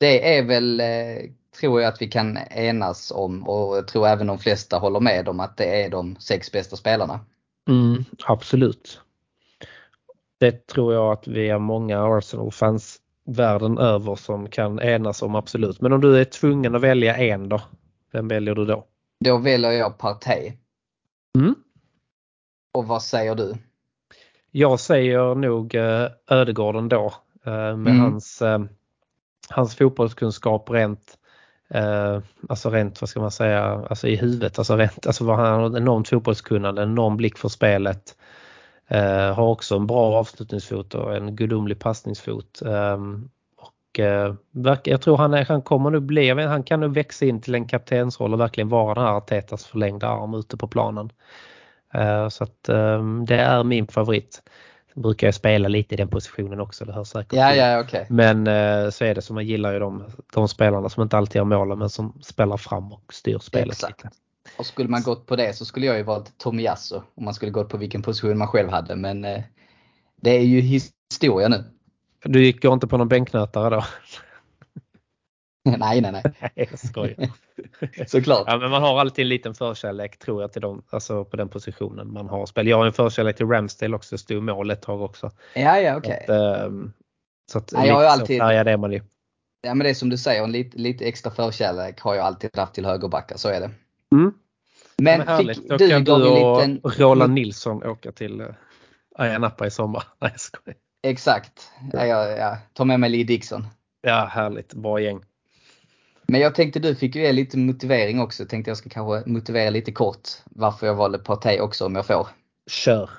Det är väl, eh, tror jag att vi kan enas om och jag tror även de flesta håller med om att det är de sex bästa spelarna. Mm, absolut. Det tror jag att vi är många Arsenal-fans världen över som kan enas om absolut. Men om du är tvungen att välja en då? Vem väljer du då? Då väljer jag Partey. Mm. Och vad säger du? Jag säger nog eh, Ödegården då eh, med mm. hans, eh, hans fotbollskunskap rent alltså rent, vad ska man säga, alltså i huvudet. Alltså rent, alltså han har enormt fotbollskunnande, enorm blick för spelet. Eh, har också en bra avslutningsfot och en gudomlig passningsfot. Eh, och eh, jag tror han, är, han kommer nu bli, han kan nu växa in till en kaptensroll och verkligen vara den här Artetas förlängda arm ute på planen. Eh, så att ehm, det är min favorit brukar jag spela lite i den positionen också, det hör säkert ja, ja, okay. Men eh, så är det som man gillar ju de, de spelarna som inte alltid gör målen men som spelar fram och styr spelet Exakt. lite. Och skulle man gått på det så skulle jag ju valt Tomiyasu om man skulle gått på vilken position man själv hade men eh, det är ju historia nu. Du gick inte på någon bänknötare då? nej, nej, nej. jag skojar. Såklart. Ja, men man har alltid en liten förkärlek tror jag till dem, alltså på den positionen man har spelat. Jag har en förkärlek till Ramsdale också, stod mål ett tag också. Ja, ja, okej. Okay. Ehm, så att, så att ja, jag har alltid, är det man ju. Ja, men det är som du säger, en lite, lite extra förkärlek har jag alltid haft till högerbackar, så är det. Mm. Men, men fick Då du kan du och liten... Roland Nilsson åka till uh, Ayia Napa i sommar. Nej, jag skojar. Exakt. Ja, jag, ja. Ta med mig Lee Dixon. Ja, härligt. Bra gäng. Men jag tänkte du fick ju ge lite motivering också. Tänkte jag ska kanske motivera lite kort varför jag valde Partey också om jag får. Kör!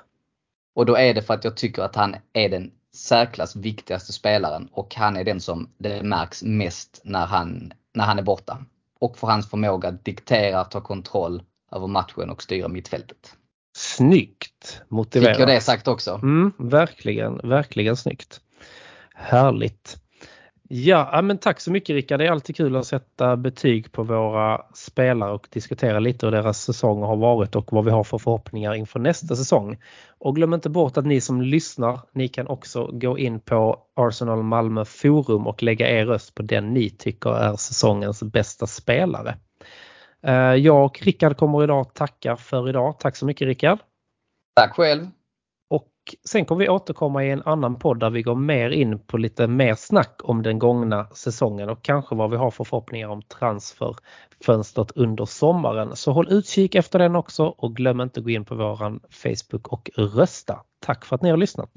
Och då är det för att jag tycker att han är den särklass viktigaste spelaren och han är den som det märks mest när han, när han är borta. Och för hans förmåga att diktera, ta kontroll över matchen och styra mittfältet. Snyggt motiverat. Fick jag det sagt också? Mm, verkligen, verkligen snyggt. Härligt. Ja, men tack så mycket Rickard. Det är alltid kul att sätta betyg på våra spelare och diskutera lite hur deras säsonger har varit och vad vi har för förhoppningar inför nästa säsong. Och glöm inte bort att ni som lyssnar, ni kan också gå in på Arsenal Malmö forum och lägga er röst på den ni tycker är säsongens bästa spelare. Eh, jag och Rickard kommer idag tacka för idag. Tack så mycket Rickard. Tack själv. Och sen kommer vi återkomma i en annan podd där vi går mer in på lite mer snack om den gångna säsongen och kanske vad vi har för förhoppningar om transferfönstret under sommaren. Så håll utkik efter den också och glöm inte att gå in på våran Facebook och rösta. Tack för att ni har lyssnat!